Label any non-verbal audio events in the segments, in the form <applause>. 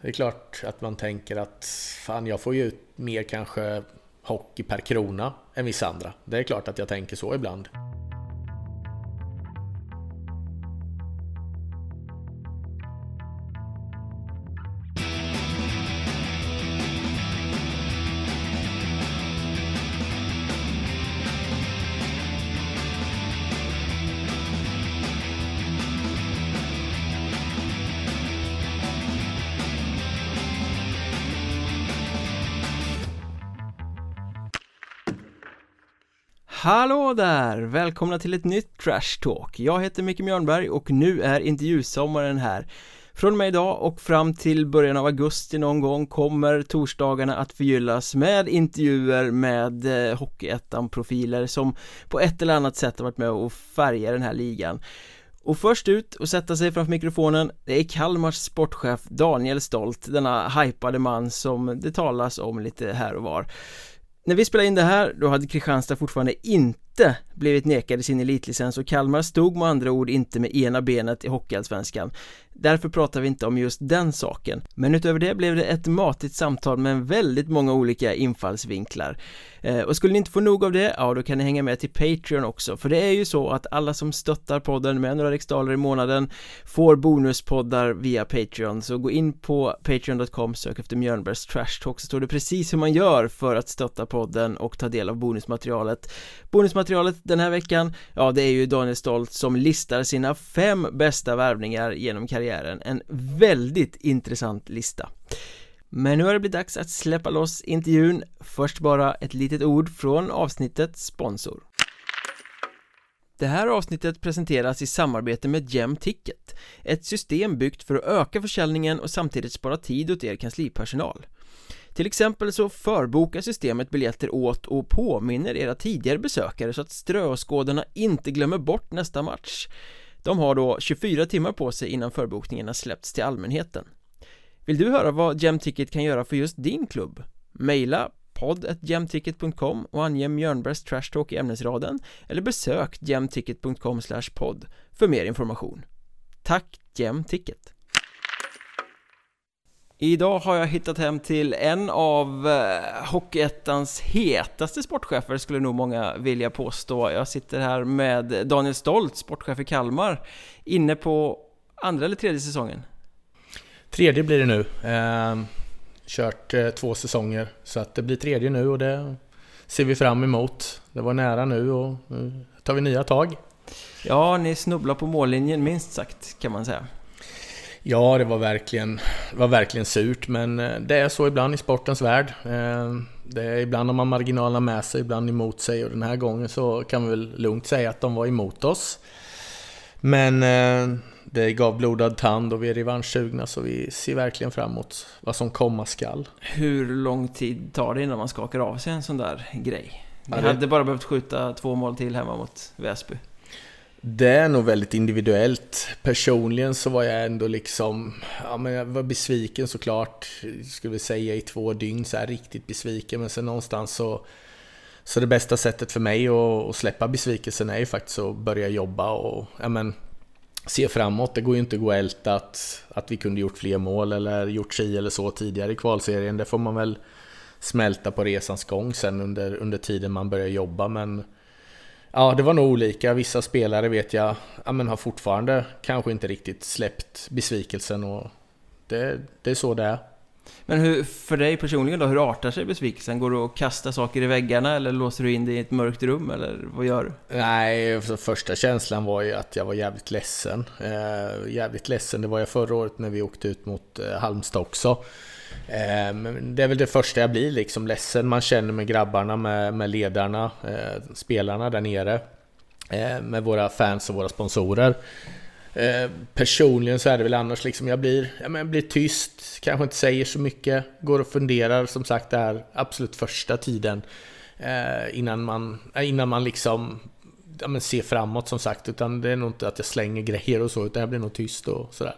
Det är klart att man tänker att fan, jag får ju ut mer kanske hockey per krona än vissa andra. Det är klart att jag tänker så ibland. Hallå där! Välkomna till ett nytt Trash Talk. Jag heter Micke Mjörnberg och nu är intervjusommaren här. Från och med idag och fram till början av augusti någon gång kommer torsdagarna att förgyllas med intervjuer med eh, Hockeyettan-profiler som på ett eller annat sätt har varit med och färgat den här ligan. Och först ut och sätta sig framför mikrofonen det är Kalmars sportchef Daniel Stolt, denna hypade man som det talas om lite här och var. När vi spelade in det här, då hade Kristianstad fortfarande inte blivit nekade sin elitlicens och Kalmar stod med andra ord inte med ena benet i Hockeyallsvenskan. Därför pratar vi inte om just den saken. Men utöver det blev det ett matigt samtal med väldigt många olika infallsvinklar. Eh, och skulle ni inte få nog av det, ja då kan ni hänga med till Patreon också. För det är ju så att alla som stöttar podden med några riksdaler i månaden Får bonuspoddar via Patreon. Så gå in på patreon.com, sök efter Mjörnbergs Trash Talk Så står det precis hur man gör för att stötta podden och ta del av bonusmaterialet. Bonusmaterialet den här veckan, ja det är ju Daniel Stolt som listar sina fem bästa värvningar genom karriären. En väldigt intressant lista. Men nu har det blivit dags att släppa loss intervjun. Först bara ett litet ord från avsnittet sponsor. Det här avsnittet presenteras i samarbete med Gemticket Ett system byggt för att öka försäljningen och samtidigt spara tid åt er kanslipersonal. Till exempel så förbokar systemet biljetter åt och påminner era tidigare besökare så att ströåskådarna inte glömmer bort nästa match. De har då 24 timmar på sig innan förbokningarna släppts till allmänheten Vill du höra vad Gemticket kan göra för just din klubb? Maila podd.gemticket.com och ange Mjörnbergs Trash Talk i ämnesraden eller besök gemticket.com podd för mer information Tack Gemticket! Idag har jag hittat hem till en av eh, Hockeyettans hetaste sportchefer skulle nog många vilja påstå. Jag sitter här med Daniel Stolt, sportchef i Kalmar, inne på andra eller tredje säsongen? Tredje blir det nu. Eh, kört eh, två säsonger, så att det blir tredje nu och det ser vi fram emot. Det var nära nu och nu tar vi nya tag. Ja, ni snubblar på mållinjen minst sagt kan man säga. Ja, det var verkligen, var verkligen surt, men eh, det är så ibland i sportens värld. Eh, det är, ibland har man marginalerna med sig, ibland emot sig och den här gången så kan vi väl lugnt säga att de var emot oss. Men eh, det gav blodad tand och vi är revanschsugna så vi ser verkligen framåt vad som komma skall. Hur lång tid tar det innan man skakar av sig en sån där grej? Ni ja, det... hade bara behövt skjuta två mål till hemma mot Väsby. Det är nog väldigt individuellt. Personligen så var jag ändå liksom, ja men jag var besviken såklart, skulle vi säga i två dygn så här riktigt besviken. Men sen någonstans så, så det bästa sättet för mig att, att släppa besvikelsen är ju faktiskt att börja jobba och, ja men, se framåt. Det går ju inte att gå och älta att, att vi kunde gjort fler mål eller gjort si eller så tidigare i kvalserien. Det får man väl smälta på resans gång sen under, under tiden man börjar jobba. Men Ja, det var nog olika. Vissa spelare vet jag ja, men har fortfarande kanske inte riktigt släppt besvikelsen och det, det är så det är. Men hur, för dig personligen då, hur artar sig besvikelsen? Går du och kastar saker i väggarna eller låser du in dig i ett mörkt rum eller vad gör du? Nej, första känslan var ju att jag var jävligt ledsen. Eh, jävligt ledsen, det var jag förra året när vi åkte ut mot eh, Halmstad också. Eh, det är väl det första jag blir liksom ledsen. Man känner med grabbarna, med, med ledarna, eh, spelarna där nere. Eh, med våra fans och våra sponsorer. Personligen så är det väl annars liksom, jag blir, jag blir tyst, kanske inte säger så mycket, går och funderar som sagt det här absolut första tiden. Innan man, innan man liksom ja, men ser framåt som sagt, utan det är nog inte att jag slänger grejer och så, utan jag blir nog tyst och sådär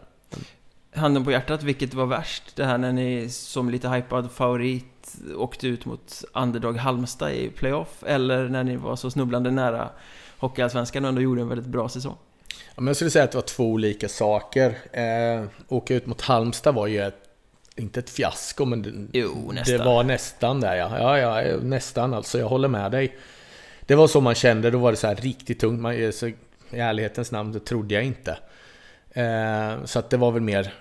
handen på hjärtat, vilket var värst? Det här när ni som lite hypad favorit åkte ut mot underdog Halmstad i playoff eller när ni var så snubblande nära Hockeyallsvenskan och ändå gjorde en väldigt bra säsong? Ja, men jag skulle säga att det var två olika saker. Eh, åka ut mot Halmstad var ju ett inte ett fiasko, men det, Jo, det var nästan där ja. Ja, ja, nästan alltså. Jag håller med dig. Det var så man kände, då var det så här riktigt tungt. Man, så, I ärlighetens namn, det trodde jag inte. Eh, så att det var väl mer,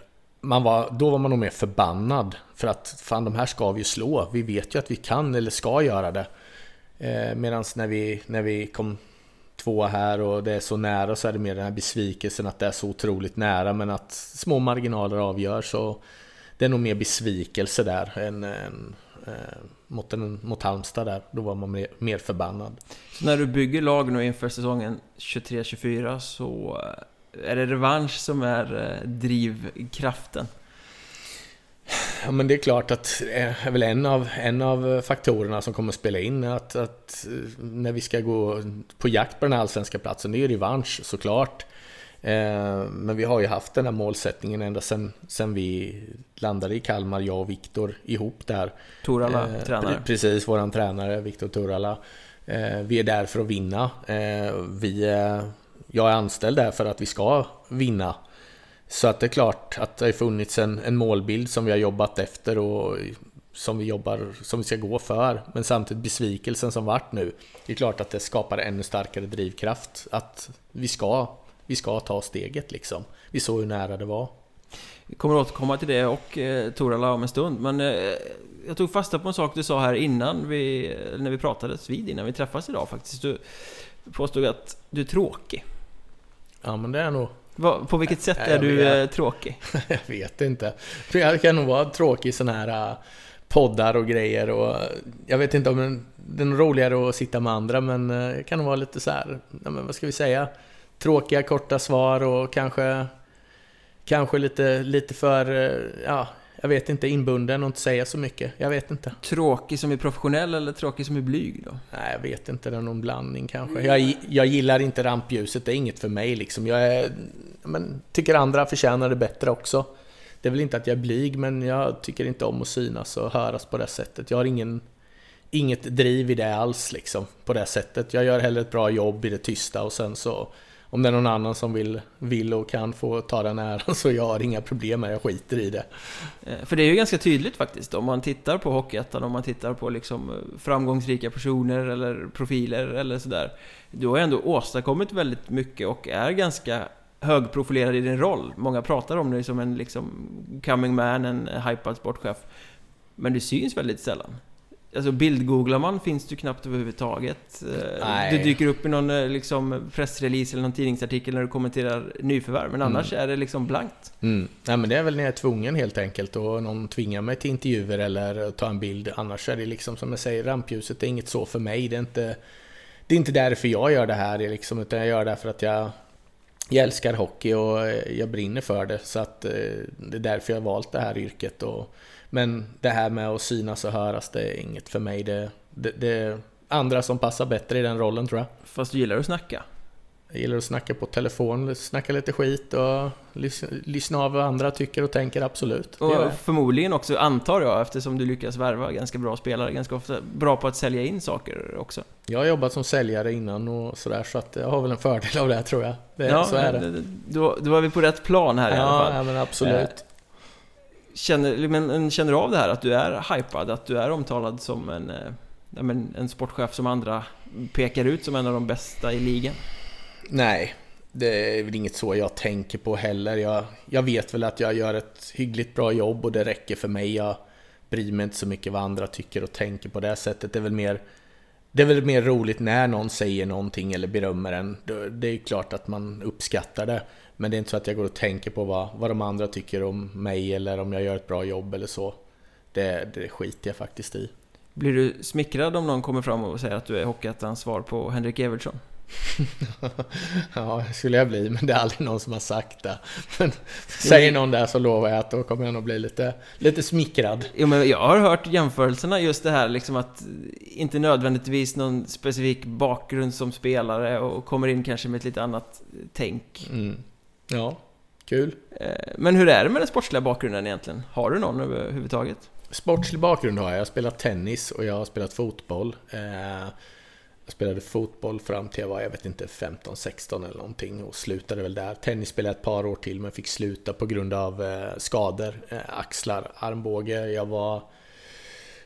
man var, då var man nog mer förbannad. För att fan de här ska vi ju slå. Vi vet ju att vi kan eller ska göra det. Eh, Medan när vi, när vi kom tvåa här och det är så nära så är det mer den här besvikelsen att det är så otroligt nära men att små marginaler avgör så det är nog mer besvikelse där än, än eh, mot, en, mot Halmstad där. Då var man mer, mer förbannad. Så när du bygger lag nu inför säsongen 23-24 så eh, är det revansch som är eh, drivkraften? Ja men det är klart att det är väl en av, en av faktorerna som kommer att spela in att, att när vi ska gå på jakt på den här allsvenska platsen, det är ju revansch såklart. Eh, men vi har ju haft den här målsättningen ända sedan, sedan vi landade i Kalmar, jag och Viktor ihop där. Torala, Eh, tränare. pre- Precis, våran tränare Viktor Turala. Eh, Vi är där för att vinna. Eh, Vi, eh, jag är anställd där för att vi ska vinna. Så att det är klart att det har funnits en, en målbild som vi har jobbat efter och som vi jobbar, som vi ska gå för. Men samtidigt besvikelsen som vart nu. Det är klart att det skapar ännu starkare drivkraft. Att vi ska, vi ska ta steget liksom. Vi såg hur nära det var. Vi kommer återkomma till det och eh, Torala om en stund. Men eh, jag tog fasta på en sak du sa här innan vi, när vi pratades vid, innan vi träffas idag faktiskt. Du påstod att du är tråkig. Ja men det är nog Va, på vilket sätt är jag du vet. eh, tråkig? <laughs> Jag vet inte. För jag kan nog vara tråkig i sådana här äh, poddar och grejer och äh, jag vet inte om den, den är roligare att sitta med andra men det kan nog vara lite så här, ja, men vad ska vi säga? Tråkiga korta svar och kanske Kanske lite, lite för, ja, jag vet inte, inbunden och inte säga så mycket. Jag vet inte. Tråkig som är professionell eller tråkig som är blyg då? Nej, jag vet inte, det är någon blandning kanske. Jag, jag gillar inte rampljuset, det är inget för mig liksom. Jag är, men, tycker andra förtjänar det bättre också. Det är väl inte att jag är blyg, men jag tycker inte om att synas och höras på det sättet. Jag har ingen, inget driv i det alls liksom, på det sättet. Jag gör hellre ett bra jobb i det tysta och sen så om det är någon annan som vill, vill och kan få ta den äran <laughs> så jag har inga problem med det, jag skiter i det. Eh, för det är ju ganska tydligt faktiskt om man tittar på Hockeyettan, om man tittar på liksom eh, framgångsrika personer eller profiler eller sådär. Du har ju ändå åstadkommit väldigt mycket och är ganska högprofilerad i din roll. Många pratar om dig som en liksom coming man, en hypad sportchef. Men du syns väldigt sällan. Alltså bildgooglar man finns du knappt överhuvudtaget. Eh, Nej. Du dyker upp i någon eh, liksom pressrelease eller någon tidningsartikel när du kommenterar nyförvärv. Men annars är det liksom blankt. Mm. Nej men det är väl när jag är tvungen helt enkelt och någon tvingar mig till intervjuer eller ta en bild. Annars är det liksom som jag säger, rampljuset är inget så för mig. Det är inte, det är inte därför jag gör det här det är liksom, utan jag gör det för att jag, jag älskar hockey och jag brinner för det. Så att eh, det är därför jag har valt det här yrket. Och, men det här med att synas och höras, det är inget för mig. Det, det, det är andra som passar bättre i den rollen tror jag. Fast du gillar att snacka. Jag gillar att snacka på telefon, snacka lite skit och lys- lyssna av vad andra tycker och tänker, absolut. Och förmodligen också, antar jag, eftersom du lyckas värva ganska bra spelare, ganska ofta bra på att sälja in saker också. Jag har jobbat som säljare innan och sådär, så att jag har väl en fördel av det tror jag. Det, ja, så är det. Då, då är vi på rätt plan här i alla Ja, fall. ja, men absolut. Känner, men, känner du av det här, att du är hypad, att du är omtalad som en, eh, en, en sportchef som andra pekar ut som en av de bästa i ligan? Nej, det är väl inget så jag tänker på heller. Jag, jag vet väl att jag gör ett hyggligt bra jobb och det räcker för mig. Jag bryr mig inte så mycket vad andra tycker och tänker på det sättet. Det är väl mer, det är väl mer roligt när någon säger någonting eller berömmer en. Det är klart att man uppskattar det. Men det är inte så att jag går och tänker på vad, vad de andra tycker om mig eller om jag gör ett bra jobb eller så. Det, det skiter jag faktiskt i. Blir du smickrad om någon kommer fram och säger att du är Hockeyettans svar på Henrik Evertsson? <laughs> Ja, det skulle jag bli, men det är aldrig någon som har sagt det. Men säger någon där så lovar jag att då kommer jag nog bli lite, lite smickrad. Jo men jag har hört jämförelserna just det här liksom att inte nödvändigtvis någon specifik bakgrund som spelare och kommer in kanske med ett lite annat tänk. Mm. Ja, kul. Eh, Men hur är det med den sportsliga bakgrunden egentligen? Har du någon överhuvudtaget? Sportslig bakgrund har jag. Jag har spelat tennis och jag har spelat fotboll. Eh, jag spelade fotboll fram till jag var, jag vet inte, 15-16 eller någonting och slutade väl där. Tennis spelade ett par år till men fick sluta på grund av eh, skador. Eh, axlar, armbåge. Jag var...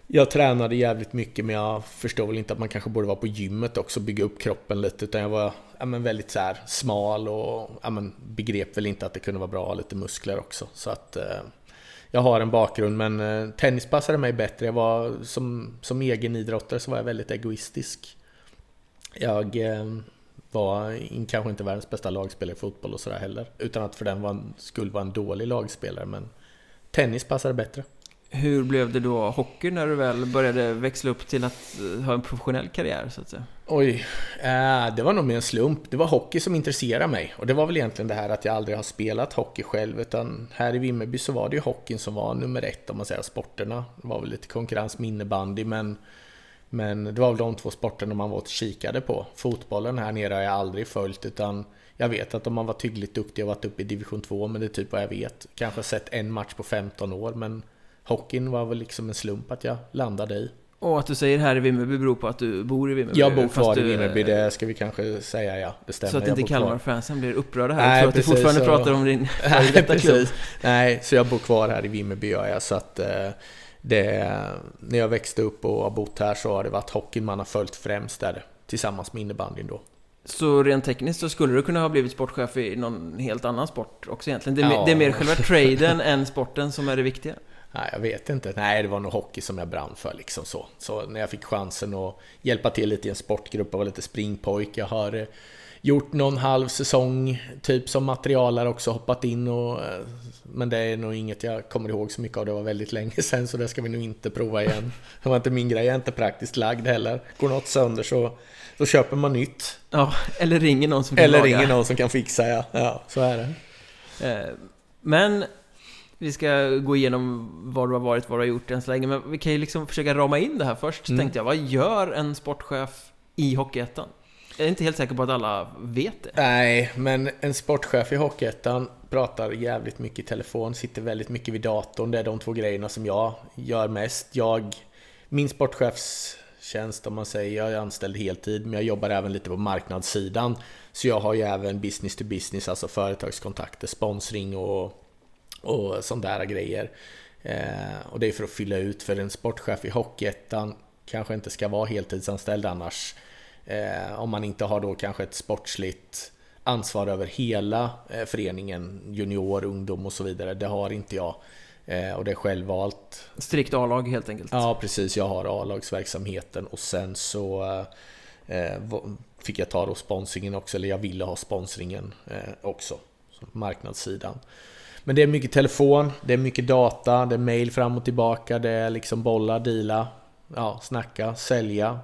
Jag tränade jävligt mycket men jag förstår väl inte att man kanske borde vara på gymmet också och bygga upp kroppen lite utan jag var ja, men väldigt så här, smal och ja, men begrep väl inte att det kunde vara bra att ha lite muskler också. Så att eh, jag har en bakgrund men eh, tennis passade mig bättre. Jag var som, som egen idrottare så var jag väldigt egoistisk. Jag eh, var kanske inte världens bästa lagspelare i fotboll och sådär heller. Utan att för den var, skulle vara en dålig lagspelare men tennis passade bättre. Hur blev det då hockey när du väl började växla upp till att eh, ha en professionell karriär så att säga? Oj, eh, det var nog mer en slump. Det var hockey som intresserade mig. Och det var väl egentligen det här att jag aldrig har spelat hockey själv. Utan här i Vimmerby så var det ju hockeyn som var nummer ett om man säger sporterna. Det var väl lite konkurrens med innebandy men men det var väl de två sporterna man var och kikade på. Fotbollen här nere har jag aldrig följt utan jag vet att om man var hyggligt duktig och varit uppe i division 2 men det är typ vad jag vet. Kanske sett en match på 15 år men hockeyn var väl liksom en slump att jag landade i. Och att du säger här i Vimmerby beror på att du bor i Vimmerby? Jag bor kvar i Vimmerby, det ska vi kanske säga ja. Det stämmer. Så att inte Kalmar-fansen blir upprörda här Nej, tror att du fortfarande så... pratar om din <laughs> före klubb. Nej, så jag bor kvar här i Vimmerby gör jag. Så att, eh, det, när jag växte upp och har bott här så har det varit hockeyn man har följt främst där, tillsammans med innebandyn då. Så rent tekniskt så skulle du kunna ha blivit sportchef i någon helt annan sport också egentligen? Det är, ja. det är mer själva traden än sporten som är det viktiga? Nej, jag vet inte. Nej, det var nog hockey som jag brann för liksom så. Så när jag fick chansen att hjälpa till lite i en sportgrupp och vara lite springpojk. Jag har gjort någon halv säsong, typ som materialare också, hoppat in och... Eh, men det är nog inget jag kommer ihåg så mycket av, det var väldigt länge <laughs> sedan så det ska vi nog inte prova igen. Det var inte min grej, jag är inte praktiskt lagd heller. Går något sönder så då köper man nytt. Ja, eller ringer någon som kan Eller laga. ringer någon som kan fixa, ja. Ja, så är det. Eh, men vi ska gå igenom vad du har varit, vad du har gjort än så länge, men vi kan ju liksom försöka rama in det här först. Mm. tänkte jag, vad gör en sportchef i Hockeyettan? Jag är inte helt säker på att alla vet det. Nej, men en sportchef i Hockeyettan pratar jävligt mycket i telefon, sitter väldigt mycket vid datorn. Det är de två grejerna som jag gör mest. Jag, min sportchefstjänst, om man säger, jag är anställd heltid, men jag jobbar även lite på marknadssidan. Så jag har ju även business to business, alltså företagskontakter, sponsring och, och sådana där grejer. Eh, och det är för att fylla ut, för en sportchef i Hockeyettan kanske inte ska vara heltidsanställd annars Eh, om man inte har då kanske ett sportsligt ansvar över hela eh, föreningen, junior, ungdom och så vidare. Det har inte jag. Eh, och det är självvalt. Strikt A-lag helt enkelt? Ja, precis. Jag har A-lagsverksamheten och sen så eh, fick jag ta då sponsringen också, eller jag ville ha sponsringen eh, också. Marknadssidan. Men det är mycket telefon, det är mycket data, det är mail fram och tillbaka, det är liksom bolla, deala, ja, snacka, sälja,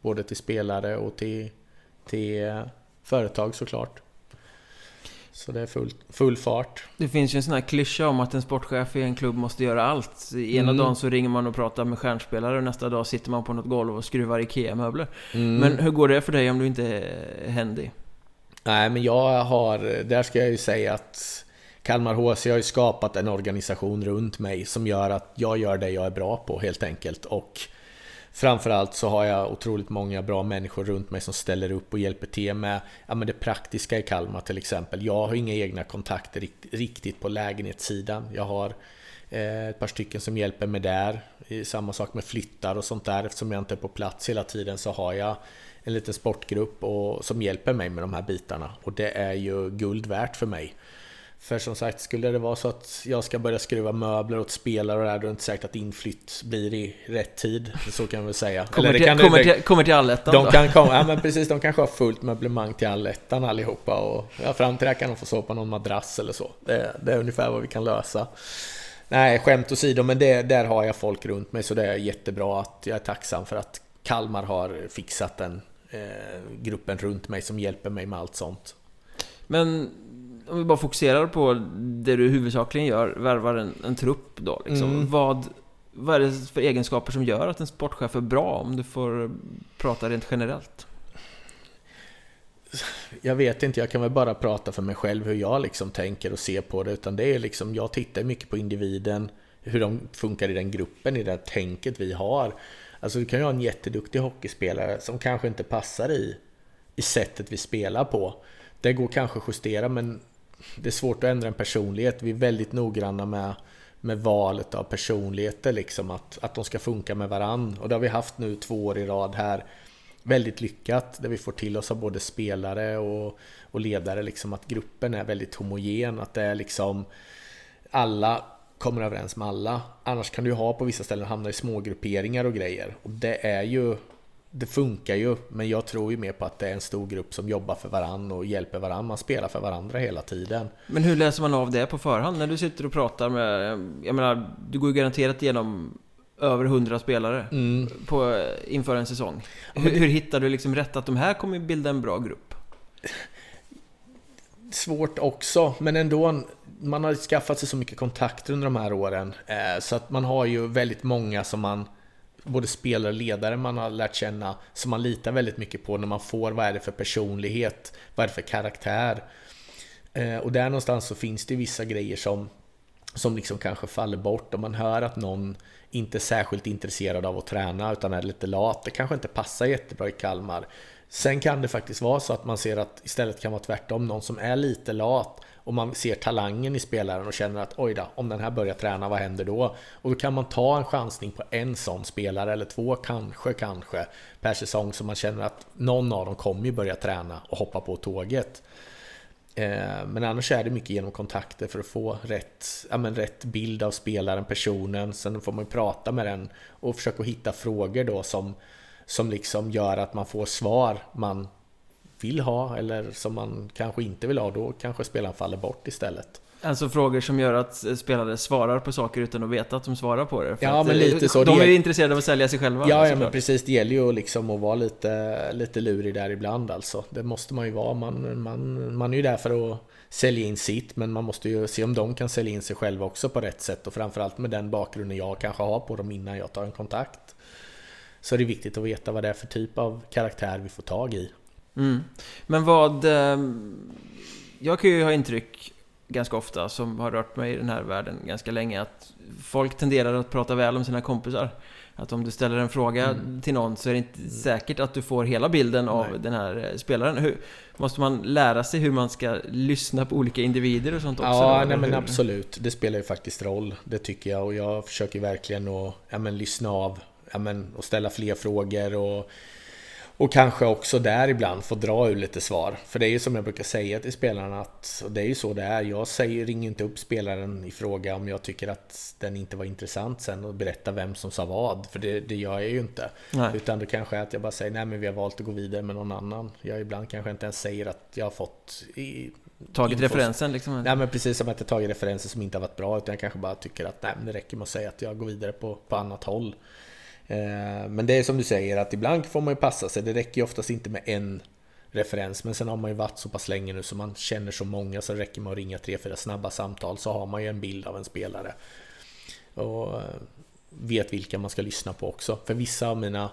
Både till spelare och till, till eh, företag såklart. Så det är full, full fart. Det finns ju en sån här klyscha om att en sportchef i en klubb måste göra allt. Ena mm. dagen så ringer man och pratar med stjärnspelare och nästa dag sitter man på något golv och skruvar IKEA-möbler. Mm. Men hur går det för dig om du inte är händig? Nej, men jag har... Där ska jag ju säga att Kalmar HC har ju skapat en organisation runt mig som gör att jag gör det jag är bra på helt enkelt. Och Framförallt så har jag otroligt många bra människor runt mig som ställer upp och hjälper till med ja, men det praktiska i Kalmar till exempel. Jag har inga egna kontakter riktigt på lägenhetssidan. Jag har eh, ett par stycken som hjälper mig där. Samma sak med flyttar och sånt där. Eftersom jag inte är på plats hela tiden så har jag en liten sportgrupp och, som hjälper mig med de här bitarna. Och det är ju guld värt för mig. För som sagt, skulle det vara så att jag ska börja skruva möbler åt spelare och det där, då är det inte säkert att inflytt blir i rätt tid. Så kan vi säga. Kommer, Eller till, kan kommer, till, kommer till allettan de då? kan komma, Ja men <laughs> precis, de kanske har fullt möblemang till allettan allihopa. Och ja, fram till det kan de få sova på någon madrass eller så. Det, det, är ungefär vad vi kan lösa. Nej, skämt åsido, men det, där har jag folk runt mig så det är jättebra att jag är tacksam för att Kalmar har fixat den eh, gruppen runt mig som hjälper mig med allt sånt. Men om vi bara fokuserar på det du huvudsakligen gör, värvar en, en trupp då liksom. Mm. Vad, vad är det för egenskaper som gör att en sportchef är bra? Om du får prata rent generellt. Jag vet inte, jag kan väl bara prata för mig själv hur jag liksom tänker och ser på det. Utan det är liksom, jag tittar mycket på individen, hur de funkar i den gruppen, i det tänket vi har. Alltså du kan ju ha en jätteduktig hockeyspelare som kanske inte passar i, i sättet vi spelar på. Det går kanske att justera men det är svårt att ändra en personlighet. Vi är väldigt noggranna med, med valet av personligheter, liksom att, att de ska funka med varann. Och det har vi haft nu två år i rad här. Väldigt lyckat, där vi får till oss av både spelare och, och ledare, liksom att gruppen är väldigt homogen. Att det är liksom alla kommer överens med alla. Annars kan du ha på vissa ställen hamna i smågrupperingar och grejer. Och det är ju det funkar ju, men jag tror ju mer på att det är en stor grupp som jobbar för varandra och hjälper varandra. Man spelar för varandra hela tiden. Men hur läser man av det på förhand när du sitter och pratar med... Jag menar, du går ju garanterat igenom över hundra spelare mm. på, inför en säsong. Hur, hur hittar du liksom rätt att de här kommer bilda en bra grupp? Svårt också, men ändå. Man har skaffat sig så mycket kontakter under de här åren. Eh, så att man har ju väldigt många som man både spelare och ledare man har lärt känna som man litar väldigt mycket på när man får vad är det för personlighet, vad är det för karaktär. Eh, och där någonstans så finns det vissa grejer som, som liksom kanske faller bort om man hör att någon inte är särskilt intresserad av att träna utan är lite lat. Det kanske inte passar jättebra i Kalmar. Sen kan det faktiskt vara så att man ser att istället kan vara tvärtom, någon som är lite lat och man ser talangen i spelaren och känner att oj då, om den här börjar träna, vad händer då? Och då kan man ta en chansning på en sån spelare, eller två kanske, kanske, per säsong, så man känner att någon av dem kommer ju börja träna och hoppa på tåget. Eh, men annars är det mycket genom kontakter för att få rätt, ja, men rätt bild av spelaren, personen. Sen får man prata med den och försöka hitta frågor då som, som liksom gör att man får svar man vill ha eller som man kanske inte vill ha, då kanske spelaren faller bort istället. Alltså frågor som gör att spelare svarar på saker utan att veta att de svarar på det. För ja, men lite så. De är ju intresserade av att sälja sig själva. Ja, ja men precis. Det gäller ju liksom att vara lite, lite lurig där ibland alltså. Det måste man ju vara. Man, man, man är ju där för att sälja in sitt, men man måste ju se om de kan sälja in sig själva också på rätt sätt. Och framförallt med den bakgrunden jag kanske har på dem innan jag tar en kontakt. Så är det viktigt att veta vad det är för typ av karaktär vi får tag i. Mm. Men vad... Ehm, jag kan ju ha intryck ganska ofta, som har rört mig i den här världen ganska länge, att folk tenderar att prata väl om sina kompisar. Att om du ställer en fråga mm. till någon så är det inte mm. säkert att du får hela bilden av nej. den här eh, spelaren. Hur, måste man lära sig hur man ska lyssna på olika individer och sånt också? Ja, nej, men absolut. Det spelar ju faktiskt roll. Det tycker jag. Och jag försöker verkligen att ja, men, lyssna av ja, men, och ställa fler frågor. och och kanske också där ibland få dra ur lite svar. För det är ju som jag brukar säga till spelarna att och det är ju så det är. Jag säger, ringer inte upp spelaren i fråga om jag tycker att den inte var intressant sen och berätta vem som sa vad. För det, det gör jag ju inte. Nej. Utan det kanske är att jag bara säger nej men vi har valt att gå vidare med någon annan. Jag ibland kanske inte ens säger att jag har fått i, Tagit infos. referensen liksom? Nej men precis som att jag tagit referenser som inte har varit bra. Utan jag kanske bara tycker att nej, men det räcker med att säga att jag går vidare på, på annat håll. Eh, men det är som du säger att ibland får man ju passa sig. Det räcker ju oftast inte med en referens. Men sen har man ju varit så pass länge nu så man känner så många så det räcker med att ringa tre, fyra snabba samtal så har man ju en bild av en spelare. Och eh, vet vilka man ska lyssna på också. För vissa av mina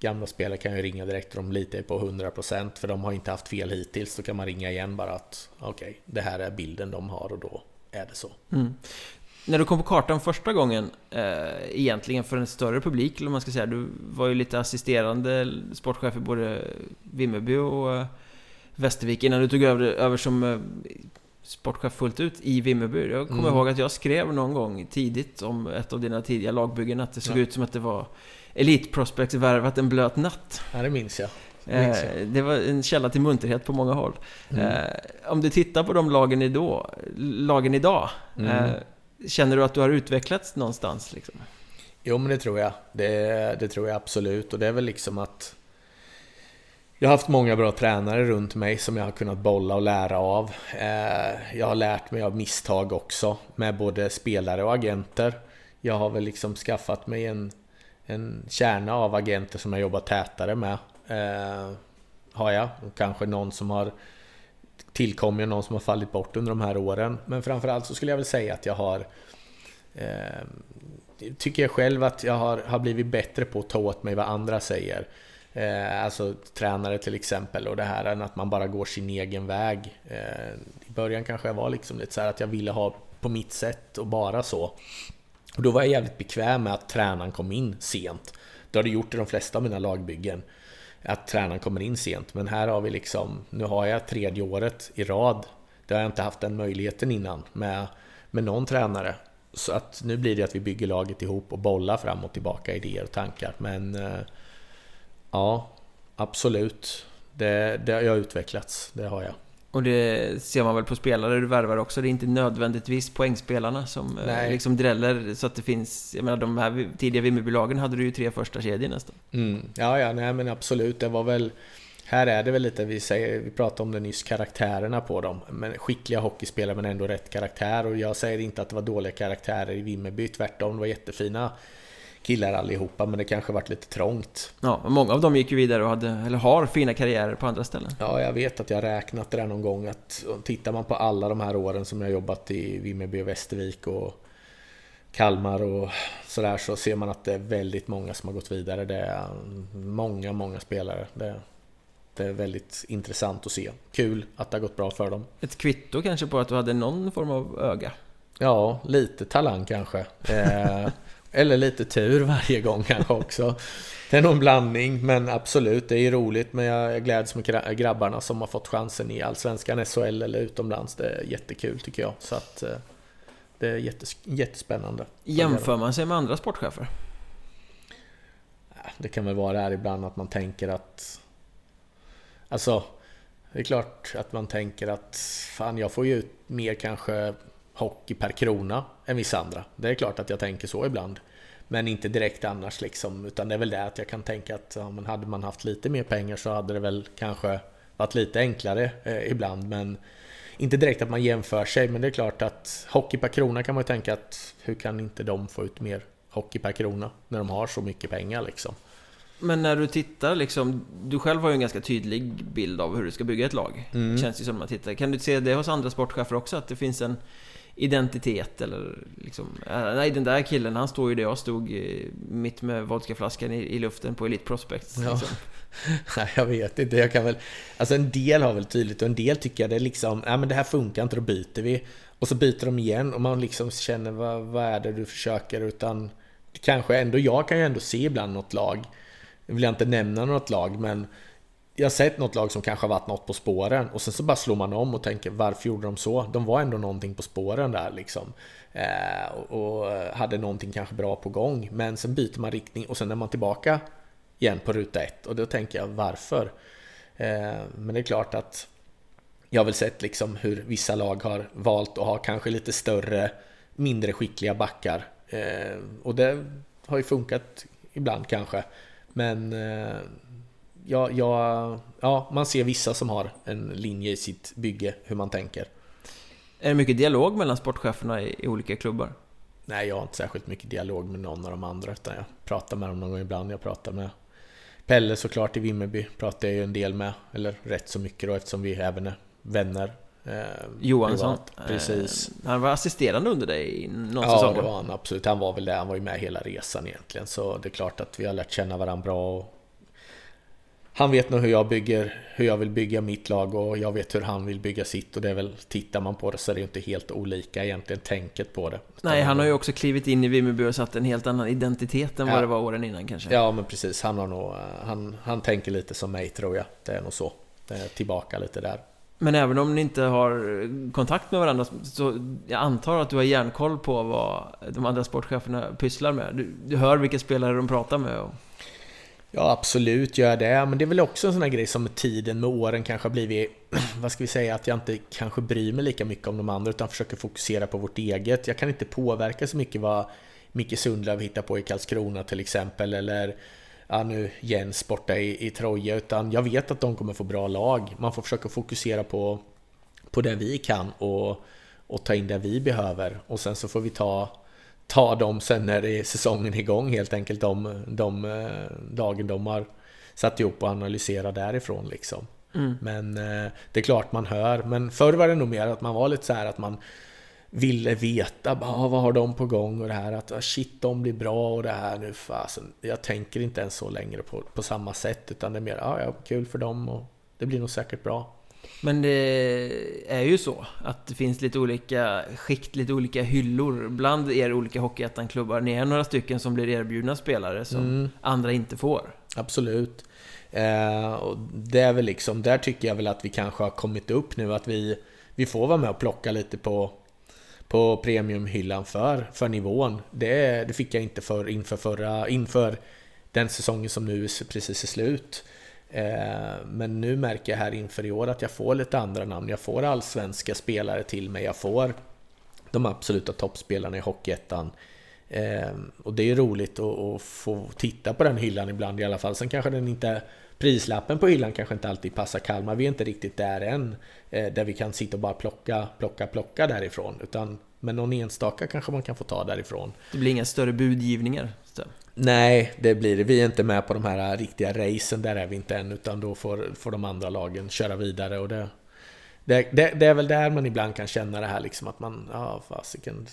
gamla spelare kan jag ringa direkt och de litar på 100% för de har inte haft fel hittills. Då kan man ringa igen bara att okej, okay, det här är bilden de har och då är det så. Mm. När du kom på kartan första gången, eh, egentligen för en större publik, eller man ska säga, du var ju lite assisterande sportchef i både Vimmerby och eh, Västervik innan du tog över, över som eh, sportchef fullt ut i Vimmerby. Jag kommer mm. ihåg att jag skrev någon gång tidigt om ett av dina tidiga lagbyggen att det såg ja. ut som att det var Elite Prospects värvat en blöt natt. Ja, det minns jag. Det, det var en källa till munterhet på många håll. Mm. Om du tittar på de lagen, idag, lagen idag mm. Känner du att du har utvecklats någonstans? Liksom? Jo, men det tror jag. Det, det tror jag absolut. Och det är väl liksom att jag har haft många bra tränare runt mig som jag har kunnat bolla och lära av. Eh, jag har lärt mig av misstag också med både spelare och agenter. Jag har väl liksom skaffat mig en, en kärna av agenter som jag jobbar tätare med. Eh, har jag. Och kanske någon som har tillkommer någon som har fallit bort under de här åren. Men framförallt så skulle jag väl säga att jag har eh, Tycker jag själv att jag har, har blivit bättre på att ta åt mig vad andra säger. Eh, alltså tränare till exempel och det här än att man bara går sin egen väg. Eh, I början kanske jag var liksom lite så att jag ville ha på mitt sätt och bara så. Och då var jag jävligt bekväm med att tränaren kom in sent. Det har det gjort i de flesta av mina lagbyggen. Att tränaren kommer in sent. Men här har vi liksom, nu har jag tredje året i rad. Det har jag inte haft den möjligheten innan med, med någon tränare. Så att nu blir det att vi bygger laget ihop och bollar fram och tillbaka idéer och tankar. Men eh, ja, absolut. Det, det har utvecklats, det har jag. Och det ser man väl på spelare du värvar också. Det är inte nödvändigtvis poängspelarna som eh, Nej. liksom dräller så att det finns... Jag menar de här tidiga Vimmerbolagen hade du ju tre första kedjor nästan. Mm. Ja, ja, nej men absolut. Det var väl... Här är det väl lite, vi, säger, vi pratade om det nyss, karaktärerna på dem. Men skickliga hockeyspelare men ändå rätt karaktär. Och jag säger inte att det var dåliga karaktärer i Vimmerby, tvärtom. Det var jättefina killar allihopa, men det kanske varit lite trångt. Ja, många av dem gick ju vidare och hade, eller har fina karriärer på andra ställen. Ja, jag vet att jag räknat det där någon gång att tittar man på alla de här åren som jag jobbat i Vimmerby och Västervik och Kalmar och sådär så ser man att det är väldigt många som har gått vidare. Det är många, många spelare. Det, det är väldigt intressant att se. Kul att det har gått bra för dem. Ett kvitto kanske på att du hade någon form av öga? Ja, lite talang kanske. Eller lite tur varje gång kanske <laughs> också. Det är nog en blandning, men absolut, det är roligt. Men jag gläds med grabbarna som har fått chansen i Allsvenskan, SHL eller utomlands. Det är jättekul tycker jag. Så att eh, det är jättes jättespännande. Jämför man sig med andra sportchefer? Det kan väl vara det här ibland att man tänker att... Alltså, det är klart att man tänker att fan, jag får ju ut mer kanske hockey per krona än vissa andra. Det är klart att jag tänker så ibland. Men inte direkt annars liksom, utan det är väl det att jag kan tänka att ja, men hade man haft lite mer pengar så hade det väl kanske varit lite enklare eh, ibland. Men inte direkt att man jämför sig, men det är klart att hockey per krona kan man ju tänka att hur kan inte de få ut mer hockey per krona när de har så mycket pengar liksom. Men när du tittar liksom, du själv har ju en ganska tydlig bild av hur du ska bygga ett lag. Mm. Känns det som när man tittar. Kan du se det hos andra sportchefer också? Att det finns en identitet eller liksom, äh, nej den där killen han står ju där jag stod mitt med vodkaflaskan i, i luften på Elite Prospects. Ja. Liksom. <laughs> nej, jag vet inte, jag kan väl, alltså en del har väl tydligt och en del tycker jag det är liksom, nej men det här funkar inte, då byter vi. Och så byter de igen och man liksom känner vad, vad är det du försöker utan kanske ändå, jag kan ju ändå se ibland något lag, jag vill inte nämna något lag men jag har sett något lag som kanske har varit något på spåren och sen så bara slår man om och tänker varför gjorde de så? De var ändå någonting på spåren där liksom. Eh, och, hade någonting kanske bra på gång. Men sen byter man riktning och sen är man tillbaka igen på ruta ett och då tänker jag varför? Eh, men det är klart att jag har väl sett liksom hur vissa lag har valt att ha kanske lite större, mindre skickliga backar. Eh, och det har ju funkat ibland kanske. Men eh, eh, ja, ja, man ser vissa som har en linje i sitt bygge, hur man tänker. Är det mycket dialog mellan sportcheferna i, i olika klubbar? Nej, jag har inte särskilt mycket dialog med någon av de andra, utan jag pratar med dem någon gång ibland. Jag pratar med Pelle såklart i Vimmerby, pratar jag ju en del med, eller rätt så mycket då eftersom vi även är vänner. Eh, Johansson, precis. Eh, han var assisterande under dig i någon ja, säsong? Ja, det var han absolut. Han var väl det. Han var ju med hela resan egentligen. Så det är klart att vi har lärt känna varandra bra och han vet nog hur jag bygger, hur jag vill bygga mitt lag och jag vet hur han vill bygga sitt och det är väl, tittar man på det så är det inte helt olika egentligen tänket på det. Nej, han har ju också klivit in i Vimmerby och satt en helt annan identitet än ja. vad det var åren innan kanske. Ja, men precis. Han har nog, han, han tänker lite som mig tror jag. Det är nog så. Det är tillbaka lite där. Men även om ni inte har kontakt med varandra så jag antar att du har järnkoll på vad de andra sportcheferna pysslar med. Du, du hör vilka spelare de pratar med och... Ja, absolut gör jag det. Men det är väl också en sån här grej som med tiden, med åren kanske har blivit, <clears throat> vad ska vi säga, att jag inte kanske bryr mig lika mycket om de andra utan försöker fokusera på vårt eget. Jag kan inte påverka så mycket vad Micke Sundlöv hittar på i Karlskrona till exempel, eller ja, nu Jens borta i, i Troja, utan jag vet att de kommer få bra lag. Man får försöka fokusera på, på det vi kan och, och ta in det vi behöver. Och sen så får vi ta ta dem sen när säsongen är igång helt enkelt. De, de dagen de har satt ihop och analyserat därifrån liksom. Mm. Men eh, det är klart man hör. Men förr var det nog mer att man var lite så här att man ville veta ah, vad har de på gång och det här att ah, shit de blir bra och det här nu fasen. Jag tänker inte ens så längre på, på samma sätt utan det är mer ah, ja, kul för dem och det blir nog säkert bra. Men det är ju så att det finns lite olika skikt, lite olika hyllor bland er olika Hockeyettan-klubbar. Ni är några stycken som blir erbjudna spelare som mm. andra inte får. Absolut. Eh, och det är väl liksom, där tycker jag väl att vi kanske har kommit upp nu att vi, vi får vara med och plocka lite på, på premiumhyllan för, för nivån. Det, det fick jag inte för, inför, förra, inför den säsongen som nu precis är slut. Eh, men nu märker jag här inför i år att jag får lite andra namn. Jag får allsvenska spelare till mig. Jag får de absoluta toppspelarna i Hockeyettan. Eh, och det är roligt att få titta på den hyllan ibland i alla fall. Sen kanske den inte prislappen på hyllan kanske inte alltid passar Kalmar. Vi är inte riktigt där än. Eh, där vi kan sitta och bara plocka, plocka, plocka därifrån. Utan, men någon enstaka kanske man kan få ta därifrån. Det blir inga större budgivningar? Nej, det blir det. Vi är inte med på de här riktiga racen, där är vi inte än. Utan då får, får de andra lagen köra vidare. Och det, det, det, det är väl där man ibland kan känna det här liksom att man, ja fasiken,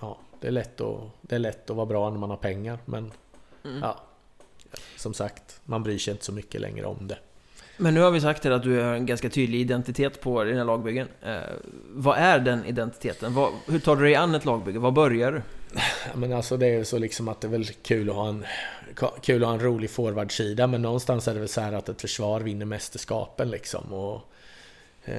ja, det är, lätt att, det är lätt att vara bra när man har pengar. Men mm. ja, som sagt, man bryr sig inte så mycket längre om det. Men nu har vi sagt att du har en ganska tydlig identitet på dina lagbyggen. Eh, vad är den identiteten? Vad, hur tar du dig an ett lagbygge? Var börjar du? Men alltså det är så liksom att det är väl kul att ha en, kul att ha en rolig forwardsida men någonstans är det väl så här att ett försvar vinner mästerskapen liksom. Och, eh,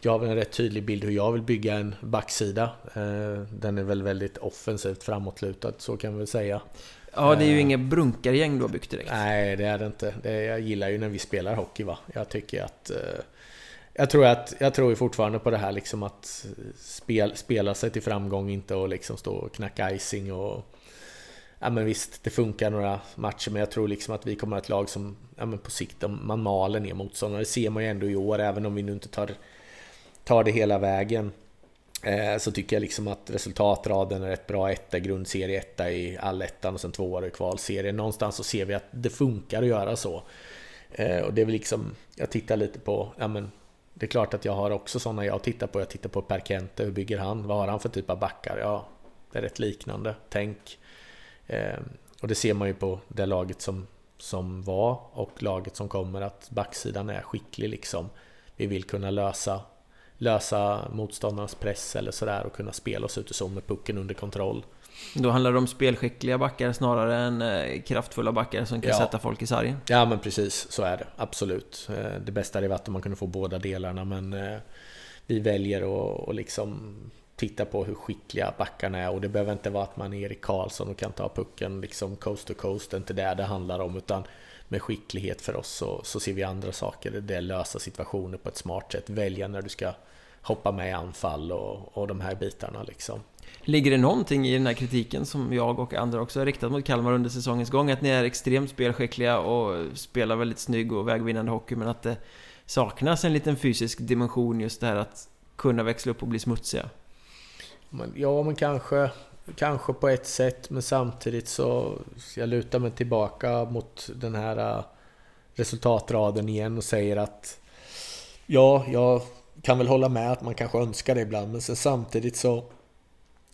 jag har väl en rätt tydlig bild hur jag vill bygga en backsida. Eh, den är väl väldigt offensivt framåtlutad, så kan vi väl säga. Ja, det är ju uh, inget brunkargäng du har byggt direkt. Nej, det är det inte. Det, jag gillar ju när vi spelar hockey va. Jag tycker att... Uh, jag tror, att, jag tror fortfarande på det här liksom att eh, spel, spela sig till framgång, inte att liksom stå och knacka icing och... Ja men visst, det funkar några matcher, men jag tror liksom att vi kommer att ha ett lag som ja, men på sikt, man maler ner motståndare. Det ser man ju ändå i år, även om vi nu inte tar, tar det hela vägen. Eh, så tycker jag liksom att resultatraden är rätt bra. Etta grundserie, etta i allettan och sen två år i kvalserien. Någonstans så ser vi att det funkar att göra så. Eh, och det är väl liksom, jag tittar lite på, ja men det är klart att jag har också sådana jag tittar på. Jag tittar på Per Kente, hur bygger han? Vad har han för typ av backar? Ja, det är rätt liknande. Tänk. Eh, och det ser man ju på det laget som, som var och laget som kommer att backsidan är skicklig liksom. Vi vill kunna lösa lösa motståndarnas press eller sådär och kunna spela oss ut i zon med pucken under kontroll. Då handlar det om spelskickliga backar snarare än eh, kraftfulla backar som kan ja. sätta folk i sargen? Ja men precis, så är det. Absolut. Eh, det bästa hade varit om man kunde få båda delarna men eh, vi väljer att liksom titta på hur skickliga backarna är och det behöver inte vara att man är Erik Karlsson och kan ta pucken liksom coast to coast, det är inte det det handlar om utan med skicklighet för oss så, så ser vi andra saker. Det är lösa situationer på ett smart sätt, välja när du ska hoppa med i anfall och, och de här bitarna liksom. Ligger det någonting i den här kritiken som jag och andra också har riktat mot Kalmar under säsongens gång? Att ni är extremt spelskickliga och spelar väldigt snygg och vägvinnande hockey men att det saknas en liten fysisk dimension just det här att kunna växla upp och bli smutsiga? Ja, men kanske, kanske på ett sätt men samtidigt så jag lutar mig tillbaka mot den här äh, resultatraden igen och säger att ja, jag kan väl hålla med att man kanske önskar det ibland, men sen samtidigt så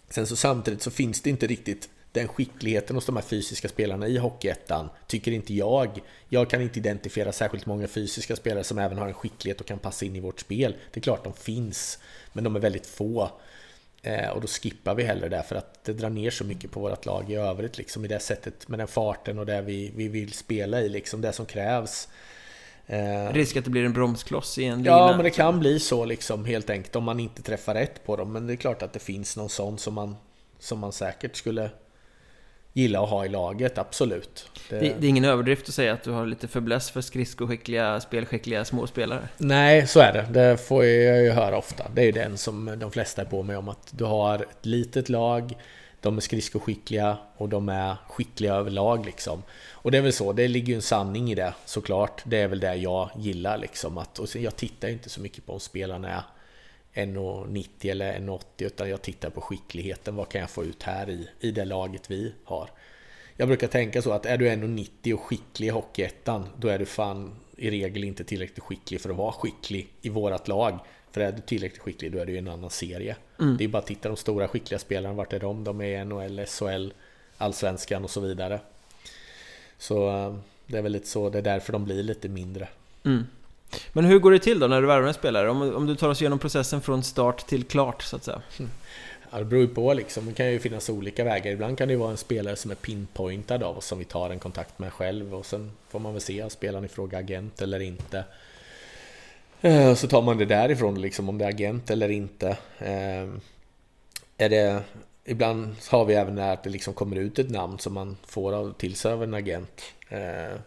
Sen så samtidigt så finns det inte riktigt den skickligheten hos de här fysiska spelarna i Hockeyettan, tycker inte jag. Jag kan inte identifiera särskilt många fysiska spelare som även har en skicklighet och kan passa in i vårt spel. Det är klart de finns, men de är väldigt få. Eh, och då skippar vi hellre det för att det drar ner så mycket på vårt lag i övrigt, liksom i det sättet med den farten och det vi, vi vill spela i, liksom det som krävs. Eh, Risk att det blir en bromskloss i en lina. Ja, men det kan bli så liksom helt enkelt om man inte träffar rätt på dem. Men det är klart att det finns någon sån som man, som man säkert skulle gilla att ha i laget, absolut. Det... Det, det är ingen överdrift att säga att du har lite förbläss för skridskoskickliga, spelskickliga småspelare. Nej, så är det. Det får jag ju höra ofta. Det är ju den som de flesta är på mig om att du har ett litet lag, de är skridskoskickliga och de är skickliga överlag liksom. Och det är väl så, det ligger ju en sanning i det såklart. Det är väl det jag gillar liksom. Att, och jag tittar ju inte så mycket på om spelarna är 1,90 eller 1,80 utan jag tittar på skickligheten. Vad kan jag få ut här i, i det laget vi har? Jag brukar tänka så att är du 1,90 och skicklig i Hockeyettan då är du fan i regel inte tillräckligt skicklig för att vara skicklig i vårat lag. För är du tillräckligt skicklig då är du i en annan serie. Mm. Det är bara att titta de stora skickliga spelarna, vart är de? De är NHL, SHL, Allsvenskan och så vidare. Så eh, det är väl lite så, det är därför de blir lite mindre. Mm. Men hur går det till då när du värvar en spelare? Om, om du tar oss igenom processen från start till klart så att säga. Ja, det beror ju på liksom. Det kan ju finnas olika vägar. Ibland kan det ju vara en spelare som är pinpointad av oss som vi tar en kontakt med själv och sen får man väl se, om spelaren i fråga agent eller inte. Och så tar man det därifrån liksom, om det är agent eller inte. Ehm, är det, ibland har vi även det att det liksom kommer ut ett namn som man får av, till sig av en agent. Ehm,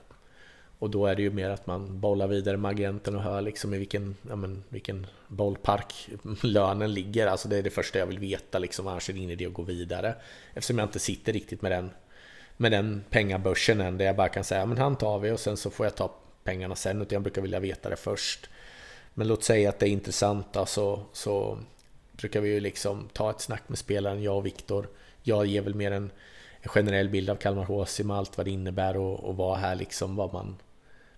och då är det ju mer att man bollar vidare med agenten och hör liksom i vilken, ja men, vilken bollpark lönen ligger. Alltså det är det första jag vill veta liksom, annars är det ingen idé att gå vidare. Eftersom jag inte sitter riktigt med den, med den pengabörsen än, där jag bara kan säga men han tar vi och sen så får jag ta pengarna sen, utan jag brukar vilja veta det först. Men låt säga att det är intressant alltså, så brukar vi ju liksom ta ett snack med spelaren, jag och Viktor. Jag ger väl mer en, en generell bild av Kalmar HC med allt vad det innebär och, och vad här liksom, vad man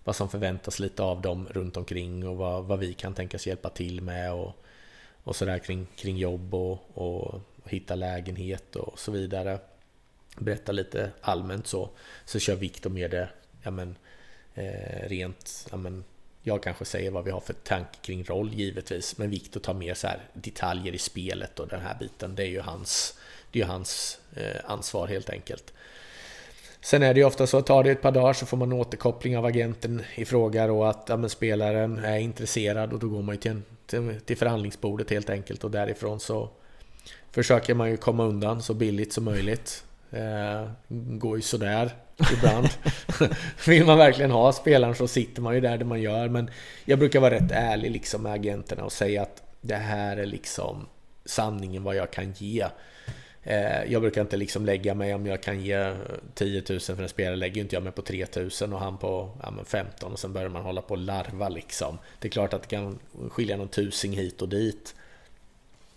vad som förväntas lite av dem runt omkring och vad, vad vi kan tänkas hjälpa till med och, och sådär kring, kring jobb och, och hitta lägenhet och så vidare. Berätta lite allmänt så, så kör Viktor med det ja men, eh, rent, ja men, jag kanske säger vad vi har för tanke kring roll givetvis, men Viktor tar mer så här detaljer i spelet och den här biten. Det är ju hans, det är hans eh, ansvar helt enkelt. Sen är det ju ofta så att tar det ett par dagar så får man återkoppling av agenten i fråga och att ja, spelaren är intresserad och då går man ju till, en, till, till förhandlingsbordet helt enkelt och därifrån så försöker man ju komma undan så billigt som möjligt. Eh, går ju sådär ibland. <laughs> Vill man verkligen ha spelaren så sitter man ju där det man gör. Men jag brukar vara rätt ärlig liksom med agenterna och säga att det här är liksom sanningen vad jag kan ge. Eh, jag brukar inte liksom lägga mig om jag kan ge 10 000 för en spelare, lägger inte jag mig på 3 000 och han på ja, 15 och sen börjar man hålla på och larva liksom. Det är klart att det kan skilja någon tusing hit och dit.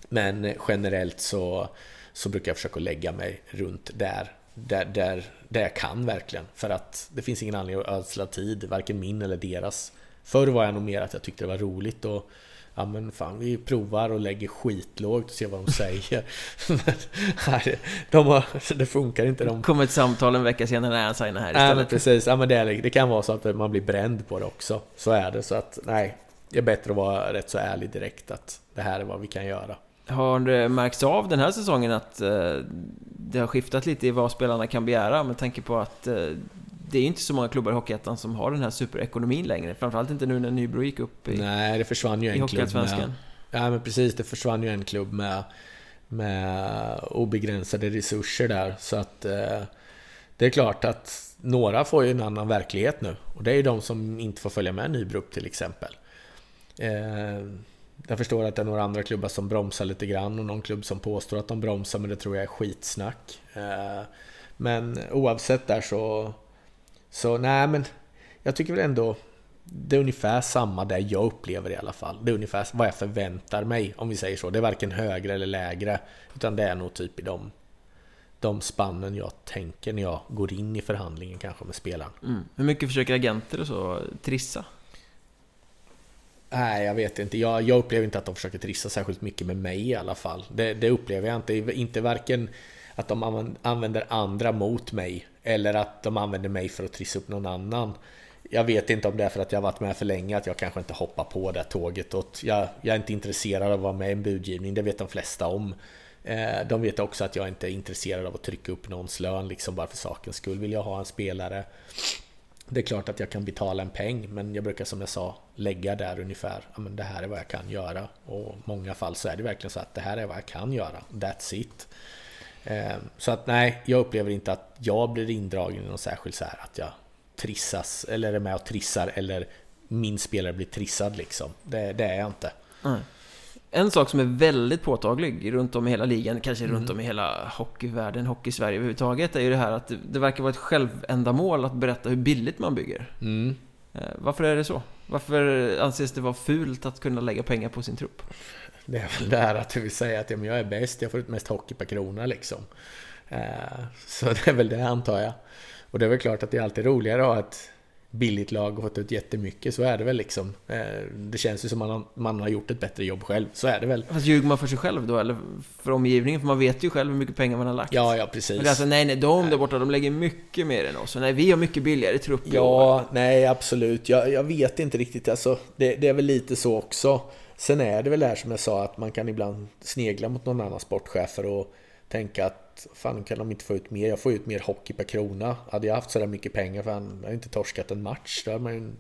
Men generellt så, så brukar jag försöka lägga mig runt där, där, där, där jag kan verkligen. För att det finns ingen anledning att ödsla tid, varken min eller deras. Förr var jag nog mer att jag tyckte det var roligt och ja men fan vi provar och lägger skitlågt och ser vad de säger. <laughs> nej, de har, det funkar inte. De... kommer ett samtal en vecka senare när han signar här istället. Ja men precis, ja, men det, det kan vara så att man blir bränd på det också. Så är det, så att nej. Det är bättre att vara rätt så ärlig direkt att det här är vad vi kan göra. Har det märkts av den här säsongen att eh, det har skiftat lite i vad spelarna kan begära med tanke på att eh, det är inte så många klubbar i Hockeyettan som har den här superekonomin längre. Framförallt inte nu när Nybro gick upp i Nej, det försvann ju en klubb med... Ja, men precis. Det försvann ju en klubb med, med obegränsade resurser där. Så att eh, det är klart att några får ju en annan verklighet nu. Och det är ju de som inte får följa med Nybro upp till exempel. Eh, jag förstår att det är några andra klubbar som bromsar lite grann och någon klubb som påstår att de bromsar men det tror jag är skitsnack. Eh, men oavsett där så så nej, men jag tycker väl ändå det är ungefär samma där jag upplever i alla fall. Det är ungefär vad jag förväntar mig, om vi säger så. Det är varken högre eller lägre, utan det är nog typ i de, de spannen jag tänker när jag går in i förhandlingen kanske med spelaren. Mm. Hur mycket försöker agenter och så trissa? Nej, jag vet inte. Jag, jag upplever inte att de försöker trissa särskilt mycket med mig i alla fall. Det, det upplever jag inte. Inte varken att de använder andra mot mig eller att de använder mig för att trissa upp någon annan. Jag vet inte om det är för att jag varit med för länge, att jag kanske inte hoppar på det tåget. Och jag, jag är inte intresserad av att vara med i en budgivning, det vet de flesta om. Eh, de vet också att jag inte är intresserad av att trycka upp någons lön, liksom bara för sakens skull. Vill jag ha en spelare det är klart att jag kan betala en peng, men jag brukar som jag sa lägga där ungefär, ja men det här är vad jag kan göra. Och i många fall så är det verkligen så att det här är vad jag kan göra, that's it. Ehm, så att nej, jag upplever inte att jag blir indragen i någon särskild så här att jag trissas eller är med och trissar eller min spelare blir trissad liksom. Det, det är jag inte. Mm. En sak som är väldigt påtaglig runt om i hela ligan, kanske mm. runt om i hela hockeyvärlden, hockey-Sverige överhuvudtaget, är ju det här att det verkar vara ett självändamål att berätta hur billigt man bygger. Mm. Eh, varför är det så? Varför anses det vara fult att kunna lägga pengar på sin trupp? Det är väl det här att du vill säga att ja, jag är bäst, jag får ut mest hockey per krona liksom. Eh, så det är väl det antar jag. Och det är väl klart att det är alltid roligare att ha ett billigt lag och fått ut jättemycket. Så är det väl liksom. Eh, det känns ju som man man har gjort ett bättre jobb själv. Så är det väl. Fast ljuger man för sig själv då, eller för omgivningen? För man vet ju själv hur mycket pengar man har lagt. Ja, ja precis. Men alltså, nej, nej, de där borta, de lägger mycket mer än oss. Och nej, vi har mycket billigare trupp Ja, nej absolut. Jag, jag vet inte riktigt. Alltså, det, det är väl lite så också. Sen är det väl det här som jag sa att man kan ibland snegla mot någon annan sportchefer och tänka att fan kan de inte få ut mer? Jag får ut mer hockey per krona. Hade jag haft sådär mycket pengar för han har inte torskat en match. Då hade man ju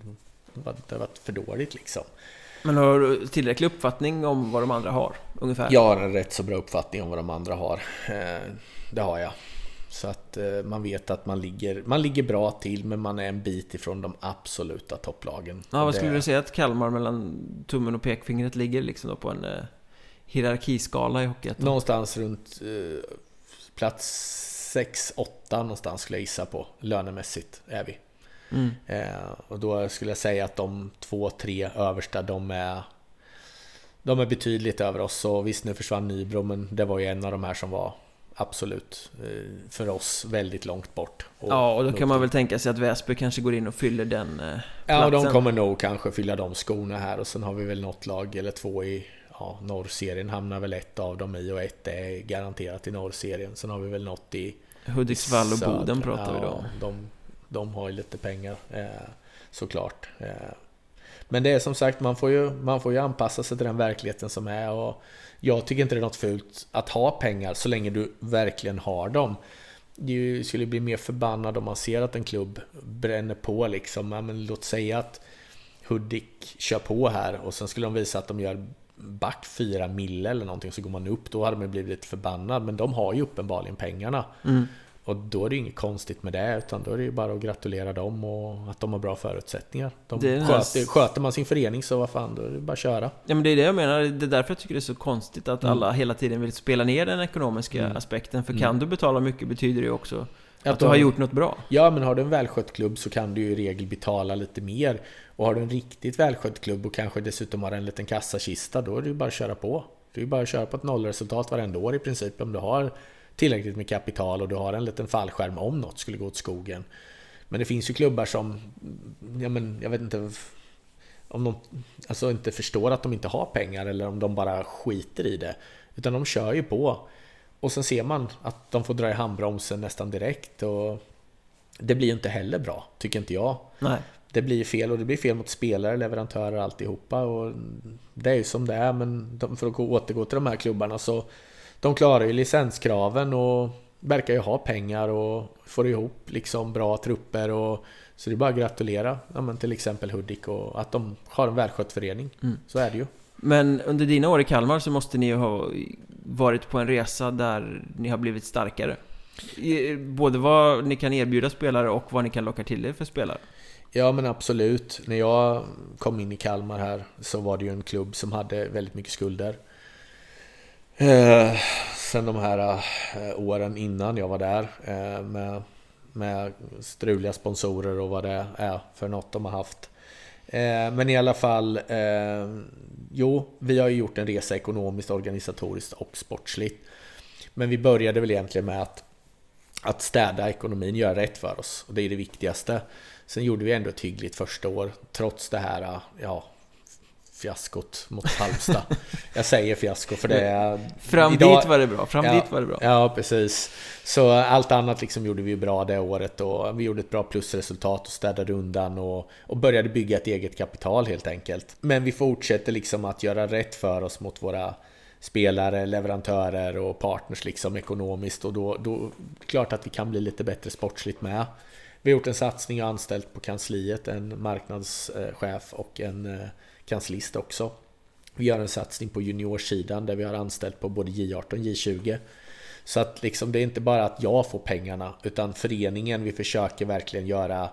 det hade varit för dåligt liksom. Men har du tillräcklig uppfattning om vad de andra har? Ungefär? Jag har en rätt så bra uppfattning om vad de andra har. Eh, Det har jag. Så att eh, man vet att man ligger, man ligger bra till men man är en bit ifrån de absoluta topplagen. Ja, vad Det- skulle du säga att Kalmar mellan tummen och pekfingret ligger liksom då på en eh, hierarkiskala i Hockeyettan? Någonstans runt plats 6-8 någonstans skulle jag gissa på. Lönemässigt är vi. Mm. Eh, och då skulle jag säga att de två, tre översta, de är de är betydligt över oss. Och visst, nu försvann Nybro, men det var ju en av de här som var absolut eh, för oss väldigt långt bort. Ja, och då kan man väl tänka sig att Väsby kanske går in och fyller den eh, Ja, och de platsen. kommer nog kanske fylla de skorna här och sen har vi väl något lag eller två i ja, norrserien hamnar väl ett av dem i och ett är garanterat i norrserien. Sen har vi väl något i Hudiksvall och södra. Boden pratar vi då Ja, om. De, de har ju lite pengar eh, såklart. Eh, men det är som sagt, man får, ju, man får ju anpassa sig till den verkligheten som är. Och jag tycker inte det är något fult att ha pengar så länge du verkligen har dem. Du skulle bli mer förbannad om man ser att en klubb bränner på liksom. Ja, men låt säga att Hudik kör på här och sen skulle de visa att de gör back 4 mille eller någonting så går man upp. Då hade man blivit lite förbannad. Men de har ju uppenbarligen pengarna. Mm. Och då är det inget konstigt med det, utan då är det ju bara att gratulera dem och att de har bra förutsättningar. De den här- sköter, sköter man sin förening så vad fan, då är det bara att köra. Ja men det är det jag menar, det är därför jag tycker det är så konstigt att Mm. alla hela tiden vill spela ner den ekonomiska Mm. aspekten. För Mm. kan du betala mycket betyder det ju också att, Att du de- har gjort något bra. Ja, men har du en välskött klubb så kan du ju i regel betala lite mer. Och har du en riktigt välskött klubb och kanske dessutom har en liten kassakista, då är det ju bara att köra på. Det är ju bara att köra på ett nollresultat varenda år i princip. Om du har tillräckligt med kapital och du har en liten fallskärm om något skulle gå åt skogen. Men det finns ju klubbar som, ja men jag vet inte om de alltså inte förstår att de inte har pengar eller om de bara skiter i det. Utan de kör ju på. Och sen ser man att de får dra i handbromsen nästan direkt. Och det blir ju inte heller bra, tycker inte jag. Nej. Det blir fel och det blir fel mot spelare, leverantörer och alltihopa. Och det är ju som det är, men de, för att gå- återgå till de här klubbarna så de klarar ju licenskraven och verkar ju ha pengar och får ihop liksom bra trupper. Och, så det är bara att gratulera ja, men till exempel Hudik och att de har en välskött förening. Mm. Så är det ju. Men under dina år i Kalmar så måste ni ju ha varit på en resa där ni har blivit starkare. Både vad ni kan erbjuda spelare och vad ni kan locka till er för spelare. Ja men absolut. När jag kom in i Kalmar här så var det ju en klubb som hade väldigt mycket skulder. Eh, sen de här eh, åren innan jag var där eh, med, med struliga sponsorer och vad det är eh, för något de har haft. Eh, men i alla fall, eh, jo, vi har ju gjort en resa ekonomiskt, organisatoriskt och sportsligt. Men vi började väl egentligen med att, att städa ekonomin, göra rätt för oss. Och det är det viktigaste. Sen gjorde vi ändå ett hyggligt första år, trots det här, ja, fiaskot mot Halmstad. <laughs> Jag säger fiasko för det är... Fram idag- dit var det bra, fram Ja, dit var det bra. Ja, precis. Så allt annat liksom gjorde vi bra det året och vi gjorde ett bra plusresultat och städade undan och, och började bygga ett eget kapital helt enkelt. Men vi fortsätter liksom att göra rätt för oss mot våra spelare, leverantörer och partners liksom ekonomiskt och då, då är det klart att vi kan bli lite bättre sportsligt med. Vi har gjort en satsning och anställt på kansliet en marknadschef och en eh, kanslist också. Vi gör en satsning på juniorsidan där vi har anställt på både J18 och J20. Så att liksom det är inte bara att jag får pengarna utan föreningen, vi försöker verkligen göra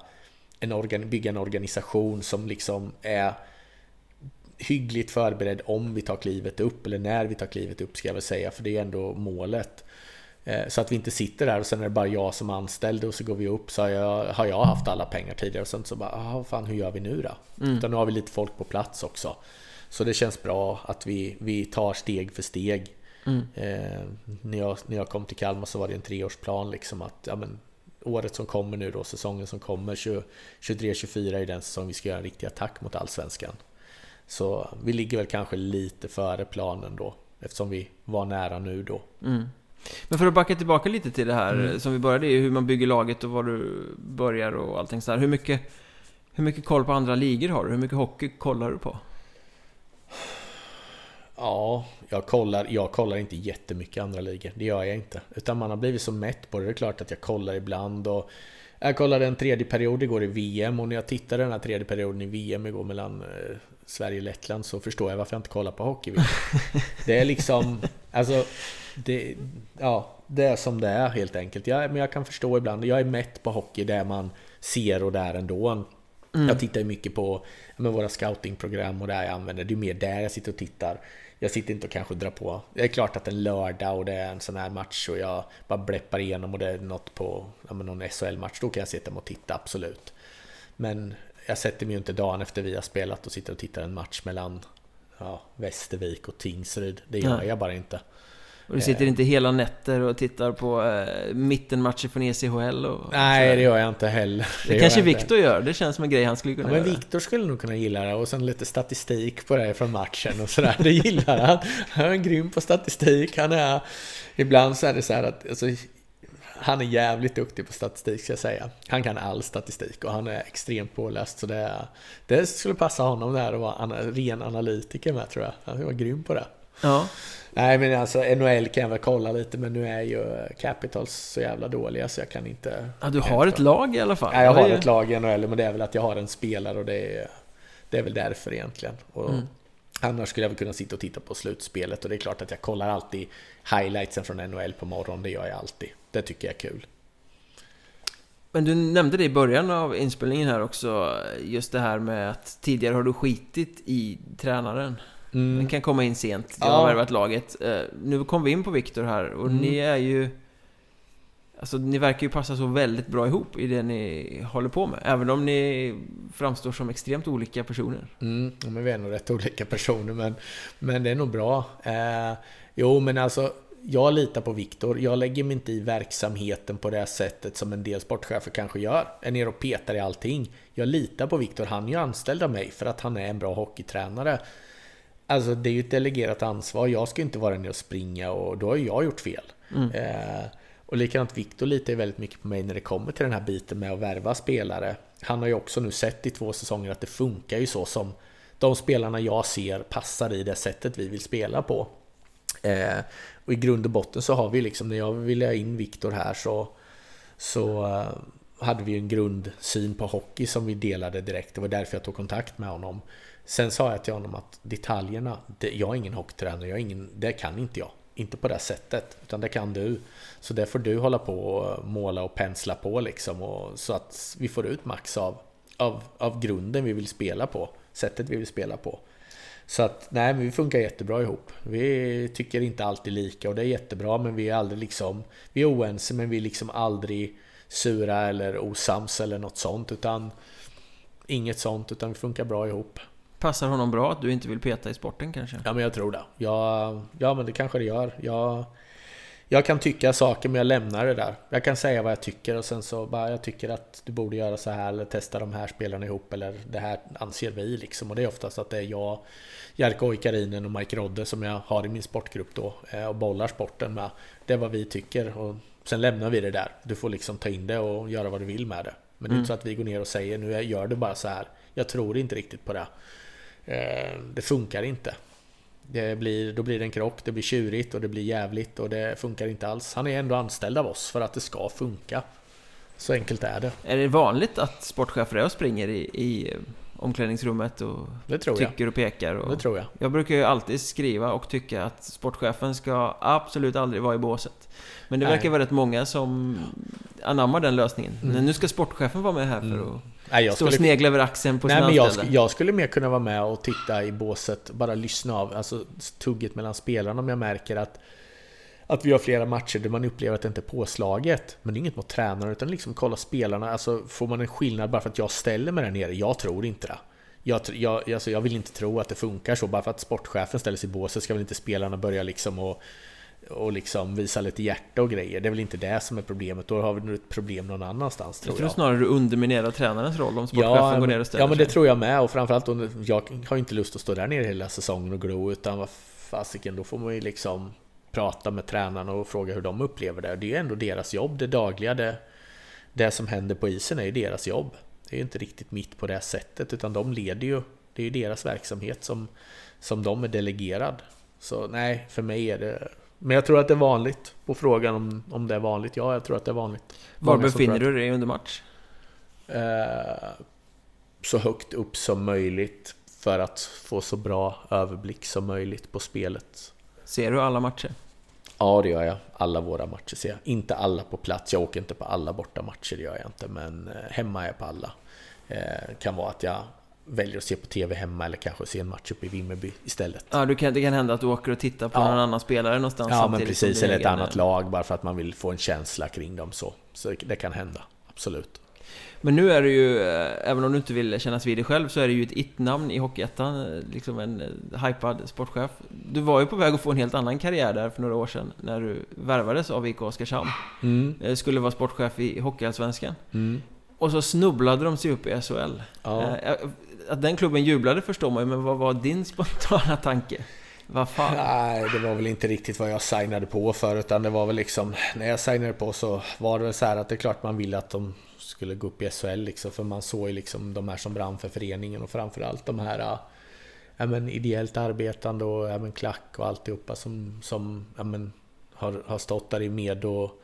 en organ, bygga en organisation som liksom är hyggligt förberedd om vi tar klivet upp eller när vi tar klivet upp ska jag väl säga för det är ändå målet. Eh, Så att vi inte sitter där och sen är det bara jag som anställd och så går vi upp så har jag, har jag haft alla pengar tidigare och sen så bara, ah, fan hur gör vi nu då? Mm. Utan nu har vi lite folk på plats också. Så det känns bra att vi, vi tar steg för steg. Mm. Eh, när, jag, när jag kom till Kalmar så var det en treårsplan liksom att ja, men, året som kommer nu då, säsongen som kommer, 23-24 är den säsong vi ska göra en riktig attack mot Allsvenskan. Så vi ligger väl kanske lite före planen då, eftersom vi var nära nu då. Mm. Men för att backa tillbaka lite till det här mm. som vi började i, hur man bygger laget och var du börjar och allting sådär. Hur mycket, hur mycket koll på andra ligor har du? Hur mycket hockey kollar du på? Ja, jag kollar, jag kollar inte jättemycket andra ligor. Det gör jag inte. Utan man har blivit så mätt på det. Det är klart att jag kollar ibland och jag kollade en tredje period igår i VM och när jag tittade den här tredje perioden i VM igår mellan eh, Sverige och Lettland så förstår jag varför jag inte kollar på hockey. Det är liksom, alltså, det, ja, det är som det är helt enkelt. Jag, men jag kan förstå ibland, jag är mätt på hockey där man ser och där ändå. Mm. Jag tittar ju mycket på med våra scoutingprogram och det jag använder. Det är mer där jag sitter och tittar. Jag sitter inte och kanske drar på. Det är klart att en lördag och det är en sån här match och jag bara bläppar igenom och det är något på ja, någon SHL-match. Då kan jag sitta och titta, absolut. Men jag sätter mig ju inte dagen efter vi har spelat och sitter och tittar en match mellan ja, Västervik och Tingsryd. Det gör ja. jag bara inte. Och du sitter inte hela nätter och tittar på eh, mittenmatcher från ECHL? Och, Nej, det gör jag inte heller. Det, det kanske Viktor gör, det känns som en grej han skulle kunna ja, men Viktor skulle nog kunna gilla det och sen lite statistik på det från matchen och sådär. Det gillar han. Han är grym på statistik. Han är... Ibland så är det så här att alltså, han är jävligt duktig på statistik ska jag säga. Han kan all statistik och han är extremt påläst. Så det, det skulle passa honom där att vara ren analytiker med tror jag. Han skulle vara grym på det. Ja. Nej men alltså NHL kan jag väl kolla lite men nu är ju Capitals så jävla dåliga så jag kan inte... Ja du har ett lag i alla fall? Ja, jag har ett lag i NHL men det är väl att jag har en spelare och det är, det är väl därför egentligen. Och mm. Annars skulle jag väl kunna sitta och titta på slutspelet och det är klart att jag kollar alltid highlightsen från NHL på morgonen, det gör jag alltid. Det tycker jag är kul. Men du nämnde det i början av inspelningen här också, just det här med att tidigare har du skitit i tränaren. Mm. Den kan komma in sent, du ja. har värvat laget. Eh, nu kom vi in på Viktor här och mm. ni är ju... Alltså ni verkar ju passa så väldigt bra ihop i det ni håller på med. Även om ni framstår som extremt olika personer. Mm, men vi är nog rätt olika personer men, men det är nog bra. Eh, jo men alltså jag litar på Viktor. Jag lägger mig inte i verksamheten på det sättet som en del sportchefer kanske gör. Är nere och petar i allting. Jag litar på Viktor. Han är ju anställd av mig för att han är en bra hockeytränare. Alltså det är ju ett delegerat ansvar. Jag ska inte vara nere och springa och då har jag gjort fel. Mm. Eh, och likadant Viktor litar ju väldigt mycket på mig när det kommer till den här biten med att värva spelare. Han har ju också nu sett i två säsonger att det funkar ju så som de spelarna jag ser passar i det sättet vi vill spela på. Eh, och i grund och botten så har vi liksom, när jag ville ha in Viktor här så, så eh, hade vi en grundsyn på hockey som vi delade direkt. Det var därför jag tog kontakt med honom. Sen sa jag till honom att detaljerna, det, jag är ingen hockeytränare, jag är ingen, det kan inte jag. Inte på det sättet, utan det kan du. Så det får du hålla på och eh, måla och pensla på liksom. Och, så att vi får ut max av, av, av grunden vi vill spela på. Sättet vi vill spela på. Så att, nej men vi funkar jättebra ihop. Vi tycker inte alltid lika och det är jättebra men vi är aldrig liksom, vi är oense men vi är liksom aldrig sura eller osams eller något sånt utan inget sånt utan vi funkar bra ihop. Passar honom bra att du inte vill peta i sporten kanske? Ja men jag tror det. Ja, ja men det kanske det gör. Jag, jag kan tycka saker men jag lämnar det där. Jag kan säga vad jag tycker och sen så bara jag tycker att du borde göra så här eller testa de här spelarna ihop eller det här anser vi liksom. Och det är oftast att det är jag, Jerka Oikarinen och Mike Rodde som jag har i min sportgrupp då eh, och bollar sporten med. Det är vad vi tycker och sen lämnar vi det där. Du får liksom ta in det och göra vad du vill med det. Men det är inte mm. så att vi går ner och säger nu gör du bara så här. Jag tror inte riktigt på det. Eh, det funkar inte. Det blir, då blir det en krock, det blir tjurigt och det blir jävligt och det funkar inte alls. Han är ändå anställd av oss för att det ska funka. Så enkelt är det. Är det vanligt att sportchefer är och springer i, i omklädningsrummet och tycker jag. och pekar? Och det tror jag. Jag brukar ju alltid skriva och tycka att sportchefen ska absolut aldrig vara i båset. Men det verkar vara rätt många som anammar den lösningen. Mm. Men nu ska sportchefen vara med här för mm. att Nej, jag Stå och snegla över axeln på Nej, men jag, sk jag skulle mer kunna vara med och titta i båset, bara lyssna av, alltså tugget mellan spelarna om jag märker att att vi har flera matcher där man upplever att det inte är påslaget. Men det är inget mot tränaren, utan liksom kolla spelarna. Alltså, får man en skillnad bara för att jag ställer mig där nere? Jag tror inte det. Jag, jag, alltså, jag vill inte tro att det funkar så. Bara för att sportchefen ställer sig i båset ska väl inte spelarna börja liksom och och liksom visa lite hjärta och grejer. Det är väl inte det som är problemet. Då har vi ett problem någon annanstans tror jag. Tror jag snarare du underminerar tränarens roll om sportchefen ja, går ner och ställer Ja, men det sig. tror jag med. Och framförallt, jag har inte lust att stå där nere hela säsongen och gro, utan vad fasiken, då får man ju liksom prata med tränarna och fråga hur de upplever det. Det är ju ändå deras jobb, det dagliga, det, det som händer på isen är ju deras jobb. Det är ju inte riktigt mitt på det sättet, utan de leder ju, det är ju deras verksamhet som, som de är delegerad. Så nej, för mig är det men jag tror att det är vanligt. På frågan om, om det är vanligt. Ja, jag tror att det är vanligt. Var befinner du dig under match? Eh, så högt upp som möjligt för att få så bra överblick som möjligt på spelet. Ser du alla matcher? Ja, det gör jag. Alla våra matcher ser jag. Inte alla på plats. Jag åker inte på alla borta matcher, det gör jag inte. Men eh, hemma är jag på alla. Eh, kan vara att jag väljer att se på TV hemma eller kanske se en match uppe i Vimmerby istället. Ja, du kan, det kan hända att du åker och tittar på ja. någon annan spelare någonstans Ja, men precis. Eller ett annat lag bara för att man vill få en känsla kring dem så. Så det kan hända, absolut. Men nu är det ju, eh, även om du inte vill kännas vid det själv, så är det ju ett it-namn i Hockeyettan, eh, liksom en eh, hypad sportchef. Du var ju på väg att få en helt annan karriär där för några år sedan, när du värvades av IK Oskarshamn. Mm. Skulle vara sportchef i Hockeyallsvenskan. Mm. Och så snubblade de sig upp i SHL. Ja att den klubben jublade förstår man ju, men vad var din <laughs> spontana tanke? Vad fan? Nej, det var väl inte riktigt vad jag signade på för, utan det var väl liksom... När jag signade på så var det väl så här att det är klart man ville att de skulle gå upp i SHL liksom, för man såg ju liksom de här som brann för föreningen och framförallt de här äh, ja, men, ideellt arbetande och ja, men, klack och alltihopa som, som ja, men, har, har stått där i med och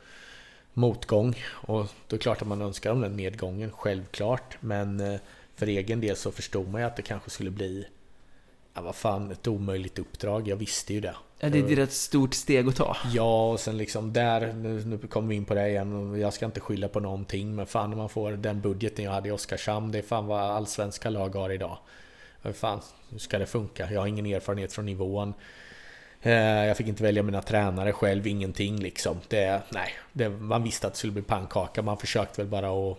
motgång. Och det är klart att man önskar om den medgången, självklart. Men äh, för egen del så förstod man ju att det kanske skulle bli Ja, vad fan, ett omöjligt uppdrag. Jag visste ju det. Ja, det är ett stort steg att ta. Ja, och sen liksom där, nu, nu kommer vi in på det igen, jag ska inte skylla på någonting, men fan när man får den budgeten jag hade i Oskarshamn, det är fan vad allsvenska lag har idag. Hur fan, hur ska det funka? Jag har ingen erfarenhet från nivån. Eh, jag fick inte välja mina tränare själv, ingenting liksom. Det, nej, det, man visste att det skulle bli pannkaka, man försökte väl bara att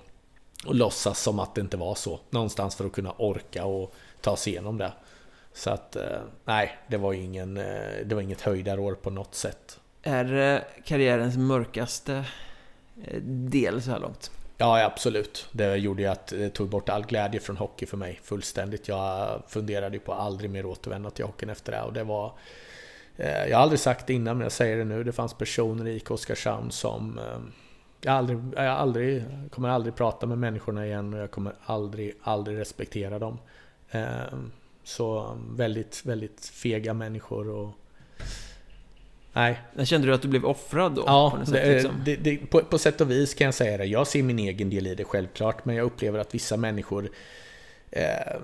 att låtsas som att det inte var så. Någonstans för att kunna orka och ta sig igenom det. Så att eh, nej, det var ingen, eh, det var inget höjdarår på något sätt. Är karriärens mörkaste eh, del så här långt? Ja, absolut. Det gjorde ju att det tog bort all glädje från hockey för mig fullständigt. Jag funderade ju på att aldrig mer återvända till hockeyn efter det och det var jag har aldrig sagt det innan men jag säger det nu. Det fanns personer i Oskarshamn som jag, aldrig, jag aldrig, kommer aldrig prata med människorna igen och jag kommer aldrig, aldrig respektera dem. Så väldigt, väldigt fega människor och... Nej. Men kände du att du blev offrad då? Ja, på, sätt, liksom? det, det, på, på sätt och vis kan jag säga det. Jag ser min egen del i det självklart, men jag upplever att vissa människor eh,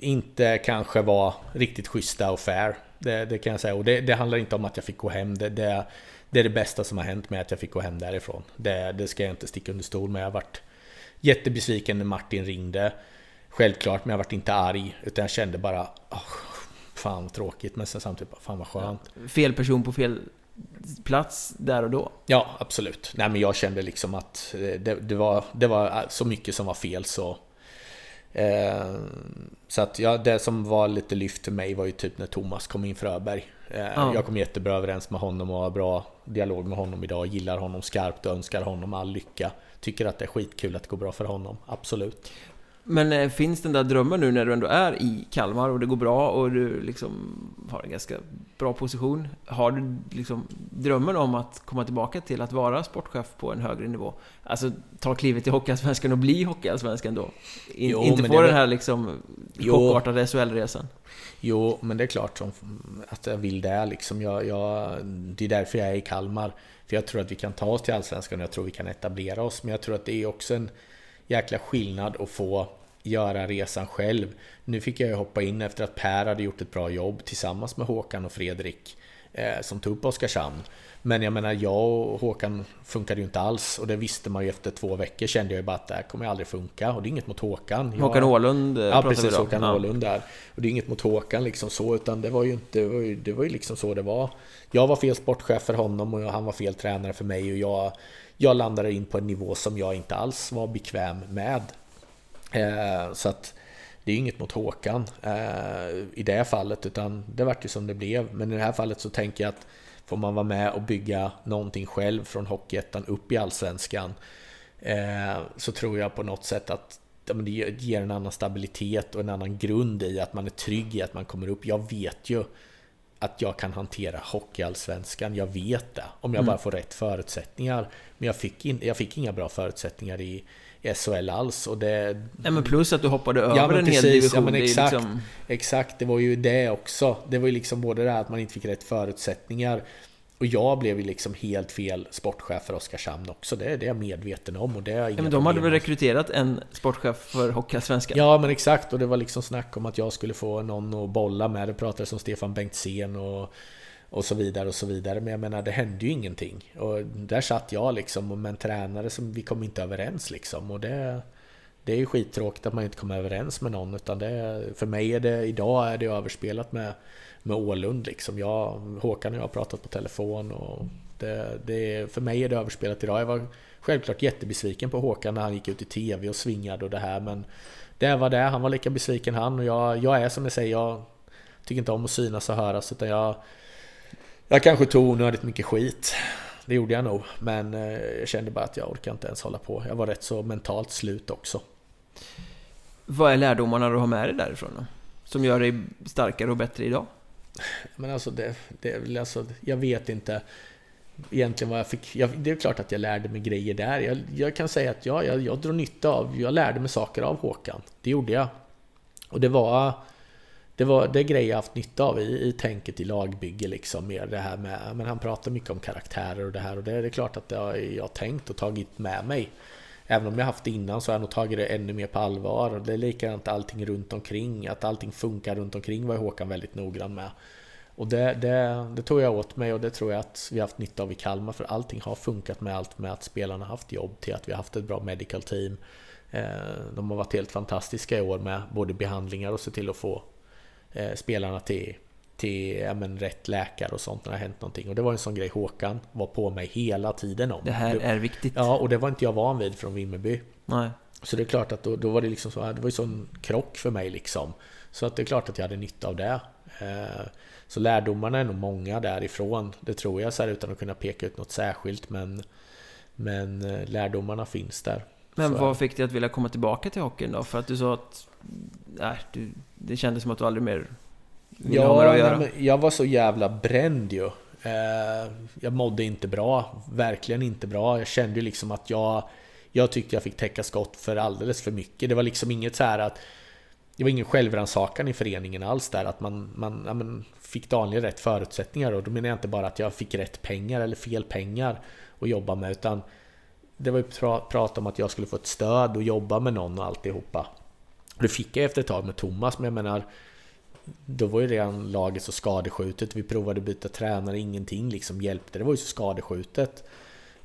inte kanske var riktigt schyssta och fair. Det, det kan jag säga. Och det, handlar inte om att jag fick gå hem. Det, det, det är det bästa som har hänt med att jag fick gå hem därifrån. Det, det ska jag inte sticka under stol med. Jag varit jättebesviken när Martin ringde. Självklart, men jag varit inte arg. Utan jag kände bara, oh, fan vad tråkigt. Men sen samtidigt, fan vad skönt. Fel person på fel plats där och då? Ja, absolut. Nej, men jag kände liksom att det, det, var, det var så mycket som var fel så... Eh, så att ja, det som var lite lyft för mig var ju typ när Thomas kom in Fröberg. Eh, ja. Jag kom jättebra överens med honom och har bra dialog med honom idag. Gillar honom skarpt och önskar honom all lycka. Tycker att det är skitkul att det går bra för honom, absolut. Men eh, finns den där drömmen nu när du ändå är i Kalmar och det går bra och du liksom har en ganska bra position? Har du liksom drömmen om att komma tillbaka till att vara sportchef på en högre nivå? Alltså ta klivet till Hockeyallsvenskan och bli Hockeyallsvenskan då? In, jo, inte få den här liksom chockartade SHL-resan? Jo, men det är klart som, att jag vill det. Liksom. Jag, jag, det är därför jag är i Kalmar. För jag tror att vi kan ta oss till Allsvenskan och jag tror vi kan etablera oss. Men jag tror att det är också en jäkla skillnad att få göra resan själv. Nu fick jag ju hoppa in efter att Per hade gjort ett bra jobb tillsammans med Håkan och Fredrik eh, som tog upp Oskarshamn. Men jag menar, jag och Håkan funkade ju inte alls och det visste man ju efter två veckor kände jag ju bara att det här kommer aldrig funka och det är inget mot Håkan. Jag... Håkan Åhlund eh, Ja precis, Håkan ja. Åhlund där. Och det är inget mot Håkan liksom så utan det var ju inte, det var ju, det var ju liksom så det var. Jag var fel sportchef för honom och han var fel tränare för mig och jag, jag landade in på en nivå som jag inte alls var bekväm med. Eh, så att det är inget mot Håkan eh, i det fallet utan det vart ju som det blev. Men i det här fallet så tänker jag att får man vara med och bygga någonting själv från Hockeyettan upp i Allsvenskan. Eh, så tror jag på något sätt att det ger en annan stabilitet och en annan grund i att man är trygg i att man kommer upp. Jag vet ju att jag kan hantera Hockeyallsvenskan. Jag vet det. Om jag mm. bara får rätt förutsättningar. Men jag fick, in, jag fick inga bra förutsättningar i SHL alls. Och det, Nej, men plus att du hoppade över ja, en precis, hel division. Ja, men exakt, liksom... exakt, det var ju det också. Det var ju liksom både det här att man inte fick rätt förutsättningar. Och jag blev ju liksom helt fel sportchef för Oskarshamn också. Det, det är jag medveten om. Och det är ja, men de hade väl rekryterat en sportchef för Hockeyallsvenskan? Ja, men exakt. Och det var liksom snack om att jag skulle få någon att bolla med. Det pratades om Stefan Bengtzén och, och så vidare och så vidare. Men jag menar, det hände ju ingenting. Och där satt jag liksom med en tränare som vi kom inte överens liksom. Och det, det är ju skittråkigt att man inte kommer överens med någon. Utan det, för mig är det, idag är det överspelat med med Ålund liksom. Jag, Håkan och jag har pratat på telefon och det, det, för mig är det överspelat idag. Jag var självklart jättebesviken på Håkan när han gick ut i TV och svingade och det här men det var det, han var lika besviken han och jag, jag är som jag säger, jag tycker inte om att synas och höras utan jag jag kanske tog onödigt mycket skit. Det gjorde jag nog. Men eh, jag kände bara att jag orkar inte ens hålla på. Jag var rätt så mentalt slut också. Vad är lärdomarna du har med dig därifrån då? Som gör dig starkare och bättre idag? Men alltså, det, det, alltså, jag vet inte egentligen vad jag fick. Jag, det är klart att jag lärde mig grejer där. Jag, jag kan säga att ja, jag, jag drog nytta av, jag lärde mig saker av Håkan. Det gjorde jag. Och det var det var det grejer jag haft nytta av i, i tänket i lagbygge liksom. Mer det här med, men han pratar mycket om karaktärer och det här och det är det klart att det har jag tänkt och tagit med mig. Även om jag haft det innan så har jag nog tagit det ännu mer på allvar. Och det är likadant allting runt omkring. Att allting funkar runt omkring var Håkan väldigt noggrann med. Och det, det, det tog jag åt mig och det tror jag att vi haft nytta av i Kalmar. För allting har funkat med allt med att spelarna haft jobb till att vi har haft ett bra medical team. Eh, de har varit helt fantastiska i år med både behandlingar och se till att få spelarna till till ja, men, rätt läkare och sånt när det har hänt någonting. Och det var en sån grej Håkan var på mig hela tiden om. Det här är viktigt. Ja, och det var inte jag van vid från Vimmerby. Nej. Så det är klart att då, då var det liksom så, det var ju sån krock för mig liksom. Så att det är klart att jag hade nytta av det. Eh, så lärdomarna är nog många därifrån, det tror jag så här, utan att kunna peka ut något särskilt. Men, men eh, lärdomarna finns där. Men vad fick dig att vilja komma tillbaka till hockeyn då? För att du sa att nej, du, det kändes som att du aldrig mer ja, nej, jag var så jävla bränd ju. Eh, jag mådde inte bra, verkligen inte bra. Jag kände ju liksom att jag, jag tyckte jag fick täcka skott för alldeles för mycket. Det var liksom inget så här att det var ingen självrannsakan i föreningen alls där, att man, man ja, men, fick Daniel rätt förutsättningar. Och då menar jag inte bara att jag fick rätt pengar eller fel pengar att jobba med, utan det var ju prat om att jag skulle få ett stöd och jobba med någon och alltihopa. Det fick jag efter ett tag med Thomas, men jag menar då var ju redan laget så skadeskjutet. Vi provade byta tränare, ingenting liksom hjälpte. Det var ju så skadeskjutet.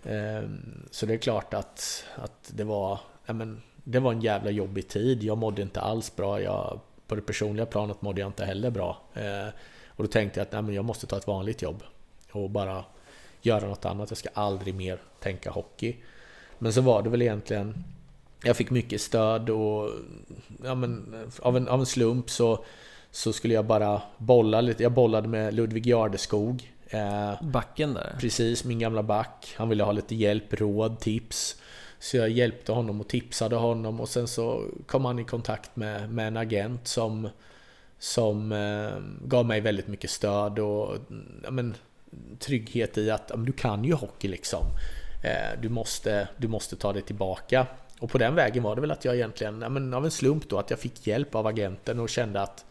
Ehm, så det är klart att, att det var, men, det var en jävla jobbig tid. Jag mådde inte alls bra. Jag, på det personliga planet mådde jag inte heller bra. Ehm, och då tänkte jag att nej, men jag måste ta ett vanligt jobb och bara göra något annat. Jag ska aldrig mer tänka hockey. Men så var det väl egentligen jag fick mycket stöd och ja, men, av, en, av en slump så så skulle jag bara bolla lite. Jag bollade med Ludvig Jardeskog. Eh, Backen där? Precis, min gamla back. Han ville ha lite hjälp, råd, tips. Så jag hjälpte honom och tipsade honom och sen så kom han i kontakt med, med en agent som, som eh, gav mig väldigt mycket stöd och ja, men, trygghet i att ja, men du kan ju hockey liksom. Eh, du, måste, du måste ta dig tillbaka. Och på den vägen var det väl att jag egentligen, ja, men av en slump då, att jag fick hjälp av agenten och kände att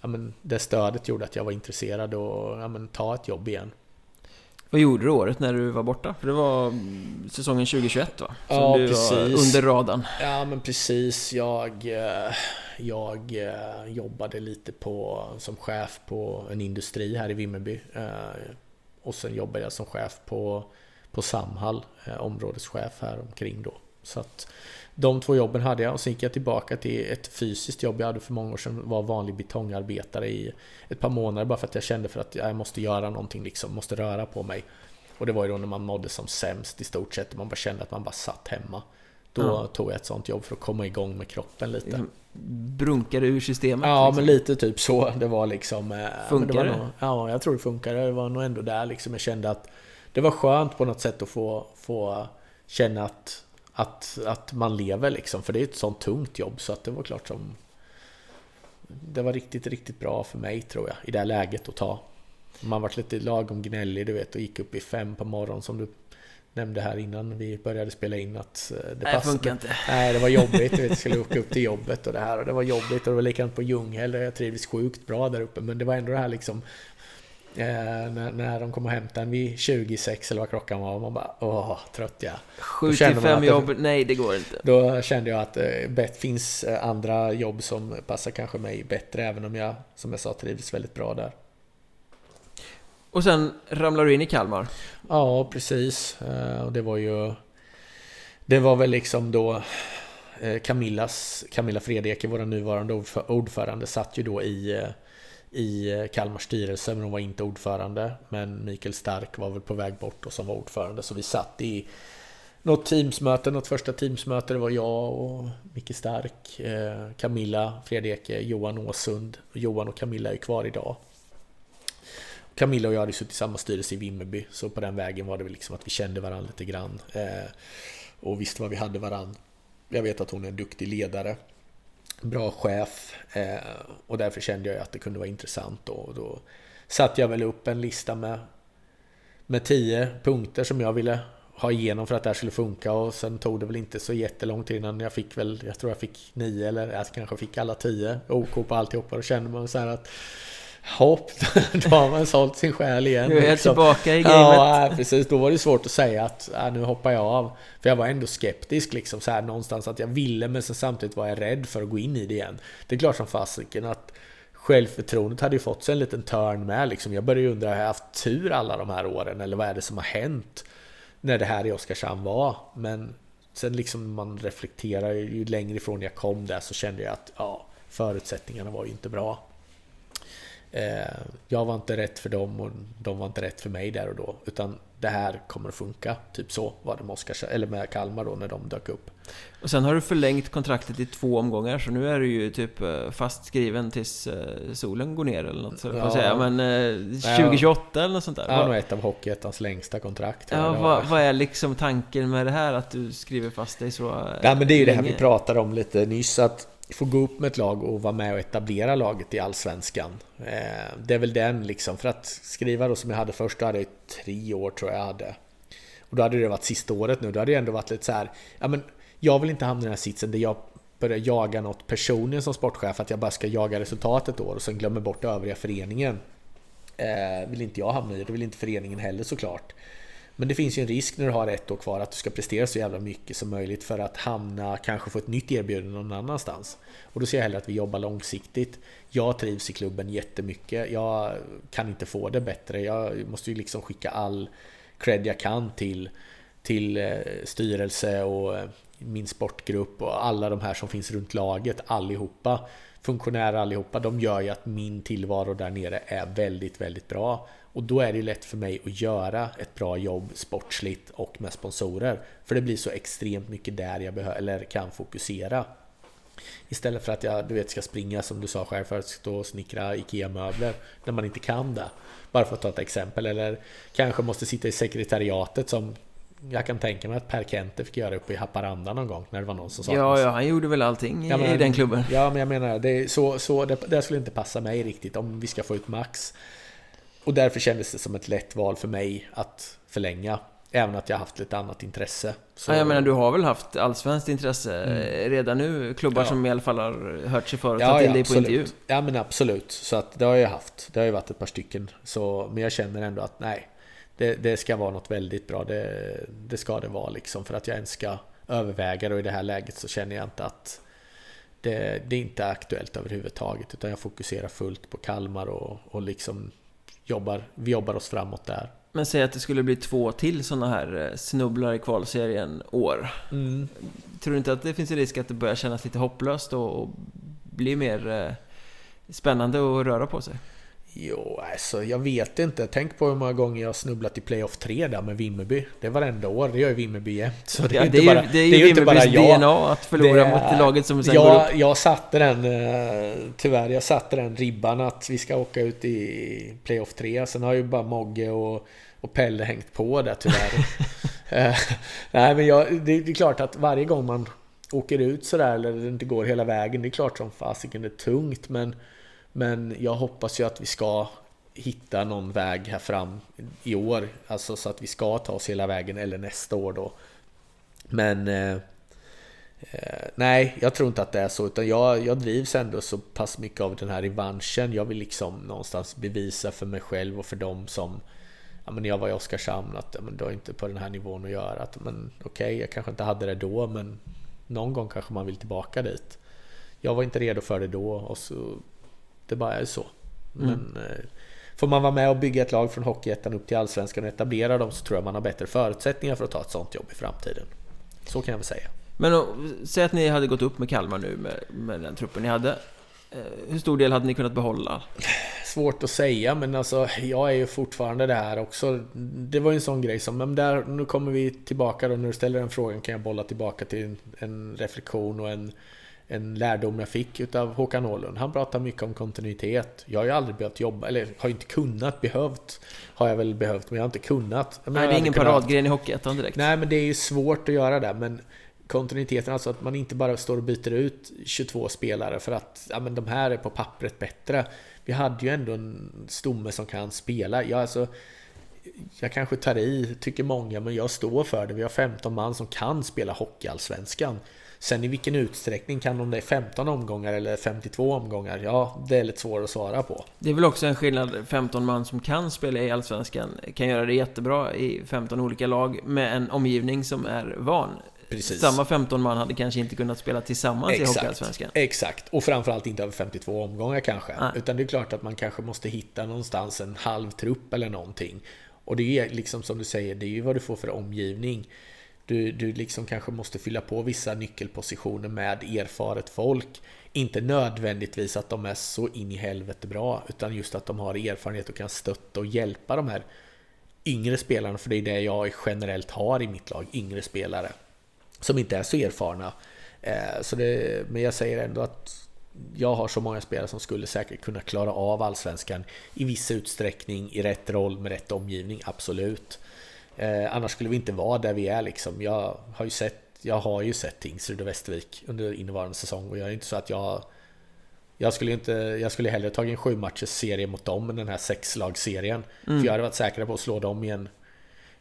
ja, men det stödet gjorde att jag var intresserad och ja, men, ta ett jobb igen. Vad gjorde du året när du var borta? För det var säsongen 2021 va? Som ja, du precis. Var under radarn. Ja, men precis. Jag, eh, jag eh, jobbade lite på, som chef på en industri här i Vimmerby. Och sen jobbade jag som chef på, på Samhall, områdeschef här omkring då. Så att de två jobben hade jag och sen gick jag tillbaka till ett fysiskt jobb jag hade för många år sedan. Var vanlig betongarbetare i ett par månader bara för att jag kände för att jag måste göra någonting liksom, måste röra på mig. Och det var ju då när man mådde som sämst i stort sett. Man bara kände att man bara satt hemma. Då Ja. tog jag ett sånt jobb för att komma igång med kroppen lite. Liksom Brunkade ur systemet Ja, liksom. men lite typ så. Det var liksom... eh, Funkar var det? Nog, ja, jag tror det funkar. Det var nog ändå där liksom. Jag kände att det var skönt på något sätt att få, få känna att, att, att man lever liksom. För det är ett sånt tungt jobb så att det var klart som... Det var riktigt, riktigt bra för mig tror jag i det här läget att ta. Man var lite lagom gnällig du vet och gick upp i fem på morgonen som du nämnde här innan vi började spela in att eh, det Nej, passade. funkar inte. Nej, det var jobbigt. Du vet, jag <laughs> skulle åka upp till jobbet och det här. Och det var jobbigt och det var likadant på Ljunghill. där Jag trivdes sjukt bra där uppe. Men det var ändå det här liksom... Eh, när, när de kom och hämtade en vid 26 eller vad klockan var. Man bara åh, trött jag. 7 känner till man 5 att det- jobb, nej det går inte. Då kände jag att det eh, finns eh, andra jobb som passar kanske mig bättre. Även om jag, som jag sa, trivdes väldigt bra där. Och sen ramlar du in i Kalmar. Ja, precis. Och det var ju... Det var väl liksom då Camillas, Camilla Fredeke, vår nuvarande ordfö- ordförande, satt ju då i, i Kalmars styrelse, men hon var inte ordförande. Men Mikael Stark var väl på väg bort och som var ordförande, så vi satt i något teamsmöte, något första teamsmöte. Det var jag och Micke Stark, eh, Camilla Fredeke, Johan Åsund. Johan och Camilla är kvar idag. Camilla och jag hade suttit i samma styrelse i Vimmerby, så på den vägen var det väl liksom att vi kände varandra lite grann. Eh, och visste vad vi hade varandra. Jag vet att hon är en duktig ledare, bra chef eh, och därför kände jag att det kunde vara intressant. Då, och då satte jag väl upp en lista med, med tio punkter som jag ville ha igenom för att det här skulle funka och sen tog det väl inte så jättelång tid innan jag fick väl, jag tror jag fick nio eller jag kanske fick alla tio OK på alltihopa. Då kände man så här att Hopp, <laughs> då har man sålt sin själ igen. Nu är jag liksom. tillbaka i gamet. Ja, precis. Då var det svårt att säga att äh, nu hoppar jag av. För jag var ändå skeptisk liksom så här någonstans att jag ville men sen samtidigt var jag rädd för att gå in i det igen. Det är klart som fasiken att självförtroendet hade ju fått sig en liten törn med liksom. Jag började ju undra, har jag haft tur alla de här åren? Eller vad är det som har hänt? När det här i Oskarshamn var. Men sen liksom man reflekterar, ju längre ifrån jag kom där så kände jag att ja, förutsättningarna var ju inte bra. Eh, jag var inte rätt för dem och de var inte rätt för mig där och då. Utan det här kommer att funka. Typ så var det med, Oskars, eller med Kalmar då när de dök upp. Och sen har du förlängt kontraktet i två omgångar så nu är du ju typ eh, fastskriven tills eh, solen går ner eller något så Ja. ja. säga. Men eh, 2028 eller något sånt där. Det var nog ett av Hockeyettans längsta kontrakt. ja, vad, vad är liksom tanken med det här att du skriver fast dig så Nej, men det är ju det här vi länge? pratade om lite nyss. Att få gå upp med ett lag och vara med och etablera laget i Allsvenskan. Eh, det är väl den liksom. För att skriva då som jag hade först, då hade jag ju tre år tror jag jag hade. Och då hade det varit sista året nu. Då hade det ändå varit lite så här. Ja, men jag vill inte hamna i den här sitsen där jag börjar jaga något personligen som sportchef. Att jag bara ska jaga resultatet ett år och sen glömmer bort övriga föreningen. Eh, vill inte jag hamna i. Det vill inte föreningen heller såklart. Men det finns ju en risk när du har ett år kvar att du ska prestera så jävla mycket som möjligt för att hamna, kanske få ett nytt erbjudande någon annanstans. Och då ser jag hellre att vi jobbar långsiktigt. Jag trivs i klubben jättemycket. Jag kan inte få det bättre. Jag måste ju liksom skicka all cred jag kan till, till eh, styrelse och eh, min sportgrupp och alla de här som finns runt laget, allihopa. Funktionärer allihopa, de gör ju att min tillvaro där nere är väldigt, väldigt bra. Och då är det ju lätt för mig att göra ett bra jobb sportsligt och med sponsorer. För det blir så extremt mycket där jag behöver, eller kan fokusera. Istället för att jag du vet, ska springa som du sa själv för att stå och snickra IKEA-möbler när man inte kan det. Bara för att ta ett exempel. Eller kanske måste sitta i sekretariatet som jag kan tänka mig att Per Kente fick göra uppe i Haparanda någon gång när det var någon som saknades. Ja, ja, han gjorde väl allting i, Ja, men- i den klubben. Ja, men jag menar, det, så, så, det, det skulle inte passa mig riktigt om vi ska få ut max. Och därför kändes det som ett lätt val för mig att förlänga. Även att jag haft lite annat intresse. Så, Ja, jag menar, du har väl haft allsvenskt intresse eh, redan nu? Klubbar Ja. som i alla fall har hört sig för ta ja, till ja, dig på intervju. absolut. Ja, men absolut. Så att det har jag haft. Det har ju varit ett par stycken. Så, men jag känner ändå att nej, det, det ska vara något väldigt bra. Det, det ska det vara liksom. För att jag ens ska överväga det och i det här läget så känner jag inte att det, det är inte aktuellt överhuvudtaget. Utan jag fokuserar fullt på Kalmar och, och liksom jobbar, vi jobbar oss framåt där. Men säg att det skulle bli två till sådana här eh, snubblar i kvalserien år. Tror du inte att det finns en risk att det börjar kännas lite hopplöst och, och bli mer eh, spännande att röra på sig? Jo, alltså jag vet inte. Tänk på hur många gånger jag snubblat i playoff 3 där med Vimmerby. Det är varenda år, det gör ju Vimmerby jämt. Så det, ja, är, det, är bara, det är ju, det är ju inte bara jag. DNA att förlora det, mot laget som sen jag, går upp. Jag satte den, eh, tyvärr, jag satte den ribban att vi ska åka ut i playoff 3. Sen har ju bara Mogge och, och Pelle hängt på där tyvärr. <laughs> Eh, nej men jag, det, det är klart att varje gång man åker ut sådär eller det inte går hela vägen, det är klart som fasiken det är tungt men men jag hoppas ju att vi ska hitta någon väg här fram i år. Alltså så att vi ska ta oss hela vägen eller nästa år då. Men eh, eh, nej, jag tror inte att det är så. Utan jag, jag drivs ändå så pass mycket av den här revanschen. Jag vill liksom någonstans bevisa för mig själv och för dem som ja, men jag var i Oskarshamn att ja, men det har inte på den här nivån att göra. Att, men okej, okay, jag kanske inte hade det då men någon gång kanske man vill tillbaka dit. Jag var inte redo för det då och så det bara är så. Mm. Men eh, får man vara med och bygga ett lag från Hockeyettan upp till Allsvenskan och etablera dem så tror jag man har bättre förutsättningar för att ta ett sånt jobb i framtiden. Så kan jag väl säga. Men säg att ni hade gått upp med Kalmar nu med, med den truppen ni hade. Eh, hur stor del hade ni kunnat behålla? Svårt att säga, men alltså jag är ju fortfarande där också. Det var ju en sån grej som, men där, nu kommer vi tillbaka då, när du ställer den frågan kan jag bolla tillbaka till en, en reflektion och en en lärdom jag fick utav Håkan Åhlund. Han pratar mycket om kontinuitet. Jag har ju aldrig behövt jobba, eller har inte kunnat, behövt. Har jag väl behövt, men jag har inte kunnat. Nej, det är ingen paradgren i Hockeyettan direkt. Nej, men det är ju svårt att göra det. Men kontinuiteten, alltså att man inte bara står och byter ut 22 spelare för att ja, men de här är på pappret bättre. Vi hade ju ändå en stomme som kan spela. Jag, alltså, jag kanske tar i, tycker många, men jag står för det. Vi har 15 man som kan spela Hockeyallsvenskan. Sen i vilken utsträckning kan de det 15 omgångar eller 52 omgångar? Ja, det är lite svårt att svara på. Det är väl också en skillnad, 15 man som kan spela i Allsvenskan kan göra det jättebra i 15 olika lag med en omgivning som är van. Precis. Samma 15 man hade kanske inte kunnat spela tillsammans exakt, i Hockeyallsvenskan. Exakt, och framförallt inte över 52 omgångar kanske. Nej. Utan det är klart att man kanske måste hitta någonstans en halv trupp eller någonting. Och det är liksom som du säger, det är ju vad du får för omgivning. Du, du liksom kanske måste fylla på vissa nyckelpositioner med erfaret folk. Inte nödvändigtvis att de är så in i helvete bra, utan just att de har erfarenhet och kan stötta och hjälpa de här yngre spelarna, för det är det jag generellt har i mitt lag, yngre spelare. Som inte är så erfarna. Eh, så det, men jag säger ändå att jag har så många spelare som skulle säkert kunna klara av allsvenskan i viss utsträckning, i rätt roll, med rätt omgivning, absolut. Eh, annars skulle vi inte vara där vi är liksom. Jag har ju sett, jag har ju sett Tingsryd och Västervik under innevarande säsong och jag är inte så att jag jag skulle, inte, jag skulle hellre tagit en sju matchers serie mot dem än den här sexlagsserien. Mm. För jag hade varit säker på att slå dem i en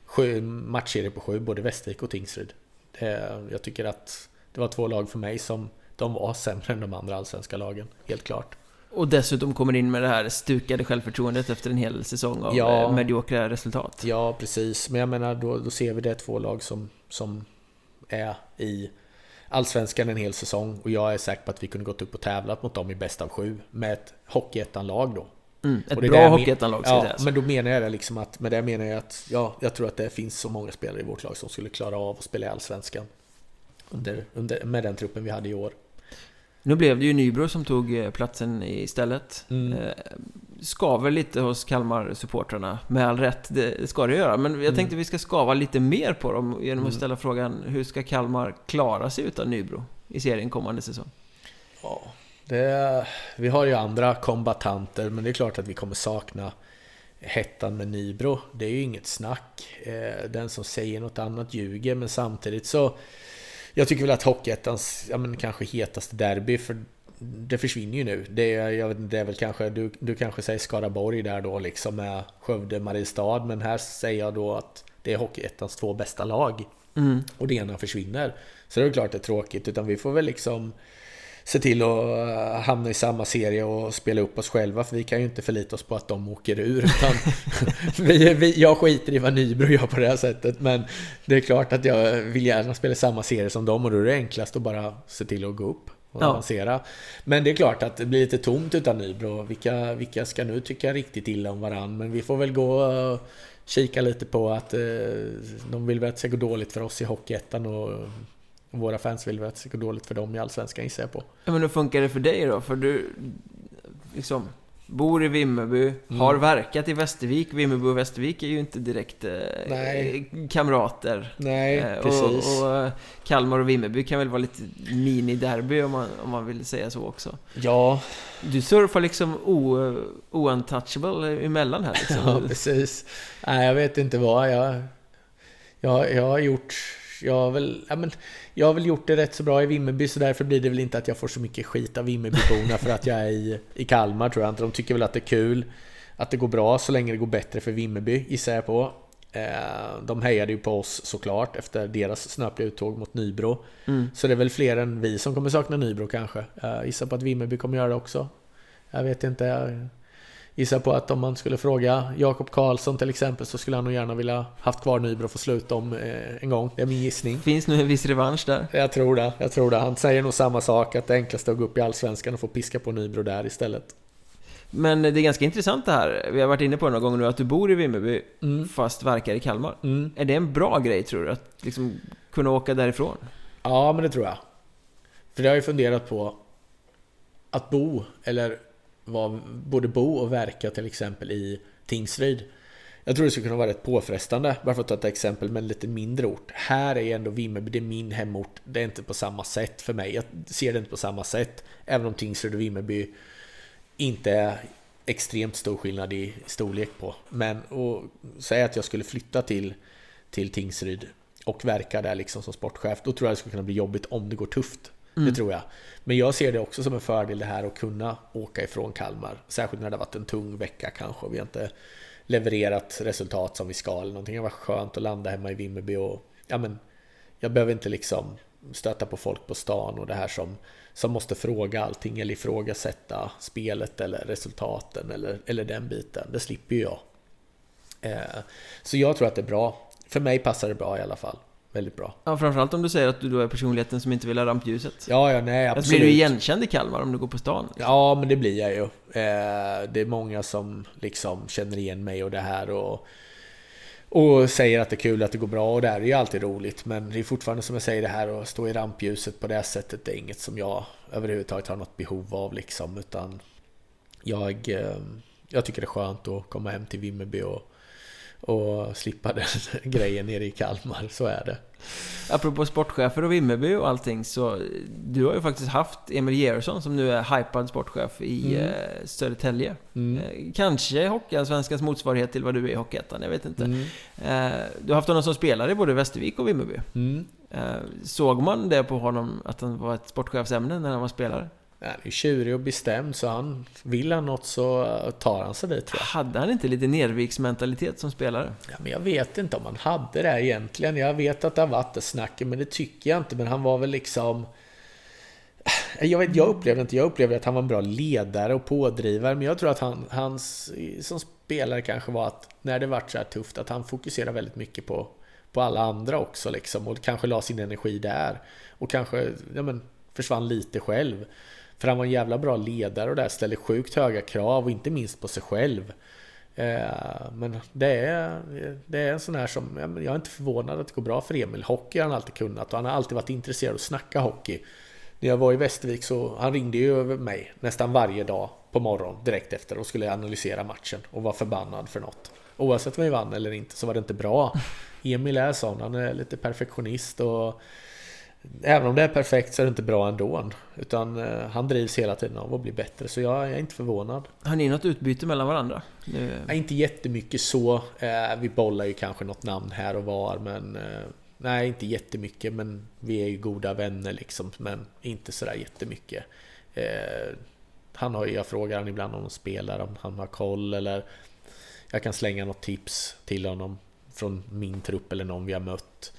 sju, matchserie på sju, både Västervik och Tingsryd. Det, jag tycker att det var två lag för mig som de var sämre än de andra allsvenska lagen, helt klart. Och dessutom kommer in med det här stukade självförtroendet efter en hel säsong av ja, eh, mediokra resultat. Ja, precis. Men jag menar, då, då ser vi det två lag som, som är i Allsvenskan en hel säsong och jag är säker på att vi kunde gått upp och tävlat mot dem i bäst av sju med ett Hockeyettan-lag då. Mm, ett bra Hockeyettan-lag Ja, sägas. men då menar jag det liksom att, med det menar jag att, ja, jag tror att det finns så många spelare i vårt lag som skulle klara av att spela i Allsvenskan. Under, under, med den truppen vi hade i år. Nu blev det ju Nybro som tog eh, platsen istället. Mm. Eh, skaver lite hos Kalmar-supportrarna, med all rätt, det ska det göra. Men jag mm. tänkte vi ska skava lite mer på dem genom att mm. ställa frågan Hur ska Kalmar klara sig utan Nybro i serien kommande säsong? Ja, det, vi har ju andra kombatanter, men det är klart att vi kommer sakna hettan med Nybro. Det är ju inget snack. Eh, den som säger något annat ljuger, men samtidigt så jag tycker väl att Hockeyettans, ja men kanske hetaste derby, för det försvinner ju nu. Det är, jag vet det är väl kanske, du, du kanske säger Skaraborg där då liksom med Skövde, Mariestad, men här säger jag då att det är Hockeyettans två bästa lag. Mm. Och det ena försvinner. Så det är klart det är tråkigt, utan vi får väl liksom se till att eh, hamna i samma serie och spela upp oss själva. För vi kan ju inte förlita oss på att de åker ur. <laughs> Utan <laughs> vi, vi, jag skiter i vad Nybro gör på det här sättet. Men det är klart att jag vill gärna spela samma serie som dem och då är det enklast att bara se till att gå upp och ja. avancera. Men det är klart att det blir lite tomt utan Nybro. Vilka, vilka ska nu tycka riktigt illa om varandra? Men vi får väl gå och kika lite på att eh, de vill väl att det ska gå dåligt för oss i Hockeyettan och våra fans vill väl att det ska gå dåligt för dem i Allsvenskan gissar jag på. Ja, men hur funkar det för dig då? För du, liksom, Bor i Vimmerby, har verkat i Västervik. Vimmerby och Västervik är ju inte direkt eh, Nej. kamrater. Nej, Eh, precis. Och, och eh, Kalmar och Vimmerby kan väl vara lite mini-derby om man, om man vill säga så också. Ja, Du surfar liksom o, o-untouchable emellan här liksom. <laughs> ja, precis. Nej, jag vet inte vad. Jag, jag, jag har gjort... Jag har, väl, ja, men, jag har väl gjort det rätt så bra i Vimmerby så därför blir det väl inte att jag får så mycket skit av Vimmerbyborna för att jag är i, i Kalmar tror jag inte. De tycker väl att det är kul att det går bra så länge det går bättre för Vimmerby gissar jag på. Eh, De hejade ju på oss såklart efter deras snöpliga uttåg mot Nybro. Mm. Så det är väl fler än vi som kommer sakna Nybro kanske. Jag gissar på att Vimmerby kommer göra det också. Jag vet inte. Gissar på att om man skulle fråga Jakob Karlsson till exempel så skulle han nog gärna vilja haft kvar Nybro för slut om eh, en gång. Det är min gissning. Finns nu en viss revansch där. Jag tror det. Jag tror det. Han säger nog samma sak. Att det enklaste är att gå upp i Allsvenskan och få piska på Nybro där istället. Men det är ganska intressant det här. Vi har varit inne på det några gånger nu att du bor i Vimmerby Mm. fast verkar i Kalmar. Mm. Är det en bra grej tror du? Att liksom kunna åka därifrån? Ja, men det tror jag. För det har jag ju funderat på att bo, eller var, både bo och verka till exempel i Tingsryd. Jag tror det skulle kunna vara rätt påfrestande, bara för att ta ett exempel med en lite mindre ort. Här är ändå Vimmerby, det är min hemort. Det är inte på samma sätt för mig. Jag ser det inte på samma sätt. Även om Tingsryd och Vimmerby inte är extremt stor skillnad i storlek på. Men att säga att jag skulle flytta till, till Tingsryd och verka där liksom som sportchef, då tror jag det skulle kunna bli jobbigt om det går tufft. Det tror jag. Men jag ser det också som en fördel det här att kunna åka ifrån Kalmar. Särskilt när det har varit en tung vecka kanske och vi har inte levererat resultat som vi ska eller någonting. Det var skönt att landa hemma i Vimmerby och ja men jag behöver inte liksom stöta på folk på stan och det här som, som måste fråga allting eller ifrågasätta spelet eller resultaten eller, eller den biten. Det slipper ju jag. Eh, så jag tror att det är bra. För mig passar det bra i alla fall. Väldigt bra. Ja, framförallt om du säger att du då är personligheten som inte vill ha rampljuset. Ja, ja, nej, Att absolut. blir du igenkänd i Kalmar om du går på stan? Ja, men det blir jag ju. Eh, det är många som liksom känner igen mig och det här och, och säger att det är kul att det går bra och det här är ju alltid roligt. Men det är fortfarande som jag säger det här att stå i rampljuset på det sättet, det är inget som jag överhuvudtaget har något behov av liksom. Utan jag, eh, jag tycker det är skönt att komma hem till Vimmerby och, och slippa den <laughs> grejen nere i Kalmar, så är det. Apropå sportchefer och Vimmerby och allting så Du har ju faktiskt haft Emil Georgsson som nu är hypad sportchef i Mm. eh, Södertälje Mm. eh, Kanske Hockeyallsvenskans motsvarighet till vad du är i Hockeyettan, jag vet inte Mm. eh, Du har haft honom som spelare i både Västervik och Vimmerby Mm. Såg man det på honom att han var ett sportchefsämne när han var spelare? Han är ju tjurig och bestämd så han vill han något så tar han sig dit tror jag. Hade han inte lite Nerviksmentalitet som spelare? Ja, men jag vet inte om han hade det egentligen. Jag vet att det har varit det snacket men det tycker jag inte. Men han var väl liksom... Jag, vet, jag upplevde inte, jag upplevde att han var en bra ledare och pådrivare. Men jag tror att han, hans som spelare kanske var att när det vart så här tufft att han fokuserade väldigt mycket på, på alla andra också liksom. Och kanske la sin energi där. Och kanske ja, men, försvann lite själv. För han var en jävla bra ledare och där ställde sjukt höga krav och inte minst på sig själv. Eh, men det är, det är en sån här som, jag är inte förvånad att det går bra för Emil. Hockey har han alltid kunnat och han har alltid varit intresserad av att snacka hockey. När jag var i Västervik så, han ringde ju över mig nästan varje dag på morgonen direkt efter och skulle analysera matchen och var förbannad för något. Oavsett om vi vann eller inte så var det inte bra. Emil är sån, han är lite perfektionist och Även om det är perfekt så är det inte bra ändå. Utan eh, han drivs hela tiden av att bli bättre. Så jag, är inte förvånad. Har ni något utbyte mellan varandra? Nu, Nej, inte jättemycket så. Eh, vi bollar ju kanske något namn här och var, men eh, nej, inte jättemycket. Men vi är ju goda vänner liksom, men inte sådär jättemycket. Eh, han har jag frågar han ibland om de spelar, om han har koll eller jag kan slänga något tips till honom från min trupp eller någon vi har mött.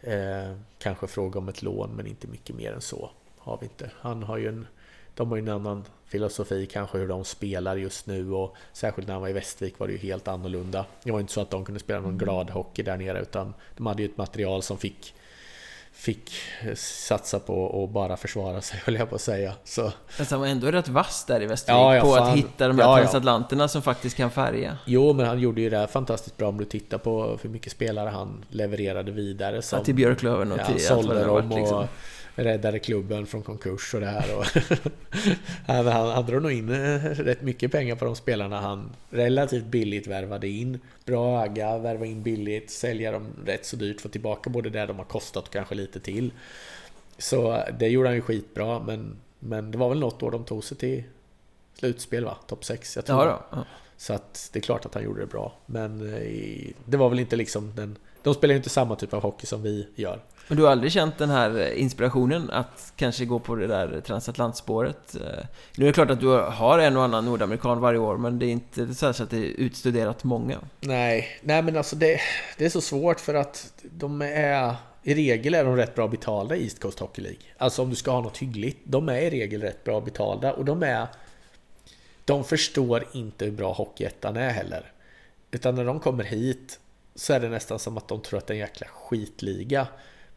Eh, kanske fråga om ett lån, men inte mycket mer än så har vi inte. Han har ju en de har ju en annan filosofi kanske hur de spelar just nu och särskilt när han var i Västervik var det ju helt annorlunda. Det var inte så att de kunde spela någon glad hockey där nere utan de hade ju ett material som fick fick satsa på att bara försvara sig <laughs> höll jag på att säga. Så, Fast han var ändå rätt vass där i Västervik Ja, ja, på fan. att hitta de här Ja, ja. transatlanterna som faktiskt kan färga. jo, men han gjorde ju det här fantastiskt bra om du tittar på hur mycket spelare han levererade vidare. Som, Ja, till Björklöven och ja, till vad sålde dem varit och liksom. Räddade klubben från konkurs och det här. Och <laughs> han, han, han drog nog in eh, rätt mycket pengar på de spelarna han relativt billigt värvade in. Bra öga, värva in billigt, sälja dem rätt så dyrt, få tillbaka både det de har kostat och kanske lite till. Så det gjorde han ju skitbra, men, men det var väl något år de tog sig till slutspel va? Topp 6, jag tror. Ja, ja. Så att det är klart att han gjorde det bra. Men eh, det var väl inte liksom den... De spelar ju inte samma typ av hockey som vi gör. Men du har aldrig känt den här eh, inspirationen att kanske gå på det där transatlantspåret? Eh, nu är det klart att du har en och annan nordamerikan varje år, men det är inte så att det är utstuderat många. Nej, nej men alltså det, det är så svårt för att de är... I regel är de rätt bra betalda i East Coast Hockey League. Alltså om du ska ha något hyggligt. De är i regel rätt bra betalda och de är... De förstår inte hur bra Hockeyettan är heller. Utan när de kommer hit så är det nästan som att de tror att det är en jäkla skitliga.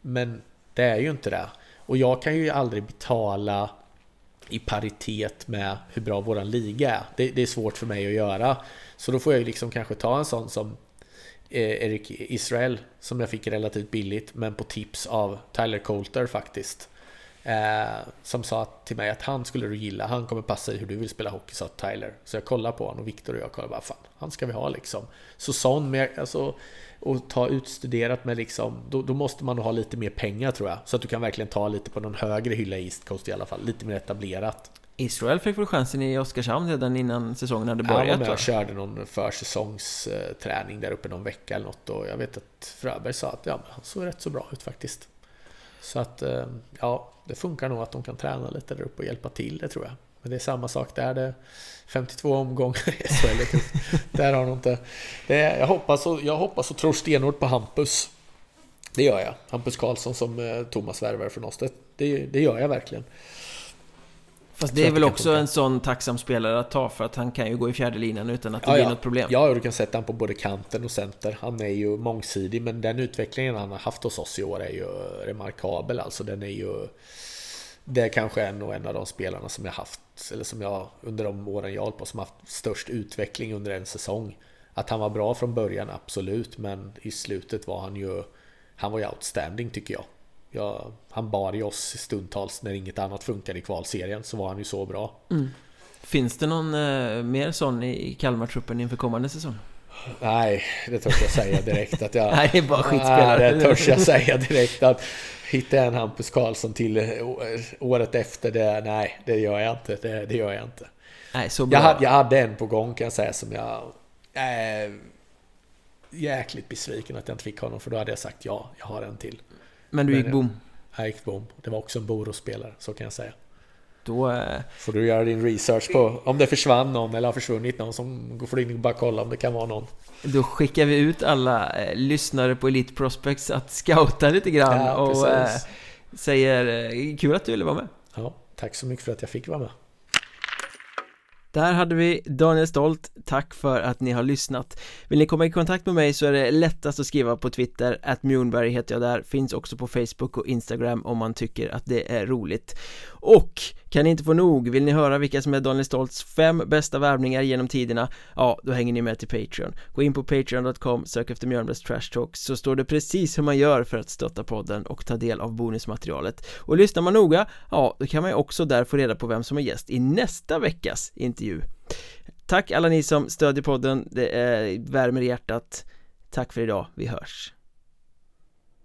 Men det är ju inte det. Och jag kan ju aldrig betala i paritet med hur bra våran liga är. Det, det, är svårt för mig att göra. Så då får jag ju liksom kanske ta en sån som Eric Erik Israel som jag fick relativt billigt men på tips av Tyler Coulter faktiskt. Eh, som sa till mig att han skulle du gilla, han kommer passa i hur du vill spela hockey, sa Tyler. Så jag kollade på honom och Viktor och jag kollade bara, fan, han ska vi ha liksom. Så sån, men jag, alltså, och ta utstuderat med liksom, då, då, måste man ha lite mer pengar tror jag. Så att du kan verkligen ta lite på någon högre hylla i East Coast i alla fall, lite mer etablerat. Israel fick väl chansen i Oskarshamn redan innan säsongen hade börjat? Ja, men jag körde någon försäsongsträning där uppe någon vecka eller något och jag vet att Fröberg sa att ja, han såg rätt så bra ut faktiskt. Så att eh, ja, det funkar nog att de kan träna lite där uppe och hjälpa till, det tror jag. Men det är samma sak där. Det 52 omgångar i SHL. <laughs> där har de inte... Det är, jag, hoppas och, jag hoppas och tror stenhårt på Hampus. Det gör jag. Hampus Karlsson som eh, Thomas värvar från oss. Det, det, det gör jag verkligen. Fast det är väl också en sån tacksam spelare att ta för att han kan ju gå i fjärde linan utan att det ja, blir ja. något problem. Ja, du kan sätta honom på både kanten och center. Han är ju mångsidig, men den utvecklingen han har haft hos oss i år är ju remarkabel. Alltså den är ju... Det kanske är nog en av de spelarna som jag haft, eller som jag under de åren jag hållit på, som haft störst utveckling under en säsong. Att han var bra från början, absolut, men i slutet var han ju... Han var ju outstanding tycker jag. Ja, han bar i oss stundtals när inget annat funkade i kvalserien så var han ju så bra. Mm. Finns det någon eh, mer sån i Kalmartruppen inför kommande säsong? Nej, det törs jag säga direkt att jag... <laughs> nej, det är bara skitspelare. Nej, det törs jag säga direkt att hitta en Hampus Karlsson till eh, året efter det, nej, det gör jag inte. Det, det gör jag inte. Nej, så bra. Jag, hade, jag hade en på gång kan jag säga som jag... Äh, jäkligt besviken att jag inte fick honom för då hade jag sagt ja, jag har en till. Men du gick bom? Jag gick bom. Det var också en Borås-spelare, så kan jag säga. Då... Eh... Får du göra din research på om det försvann någon eller har försvunnit någon som får in och bara kolla om det kan vara någon. Då skickar vi ut alla eh, lyssnare på Elite Prospects att scouta lite grann ja, och eh, säger eh, kul att du ville vara med. Ja, tack så mycket för att jag fick vara med. Där hade vi Daniel Stolt, tack för att ni har lyssnat Vill ni komma i kontakt med mig så är det lättast att skriva på Twitter, att Mjornberg heter jag där, finns också på Facebook och Instagram om man tycker att det är roligt Och kan ni inte få nog, vill ni höra vilka som är Daniel Stolts fem bästa värvningar genom tiderna? Ja, då hänger ni med till Patreon. Gå in på patreon.com, sök efter Mjölnbergs Trash Talk så står det precis hur man gör för att stötta podden och ta del av bonusmaterialet. Och lyssnar man noga, ja, då kan man ju också där få reda på vem som är gäst i nästa veckas intervju. Tack alla ni som stödjer podden, det är, värmer i hjärtat. Tack för idag, vi hörs.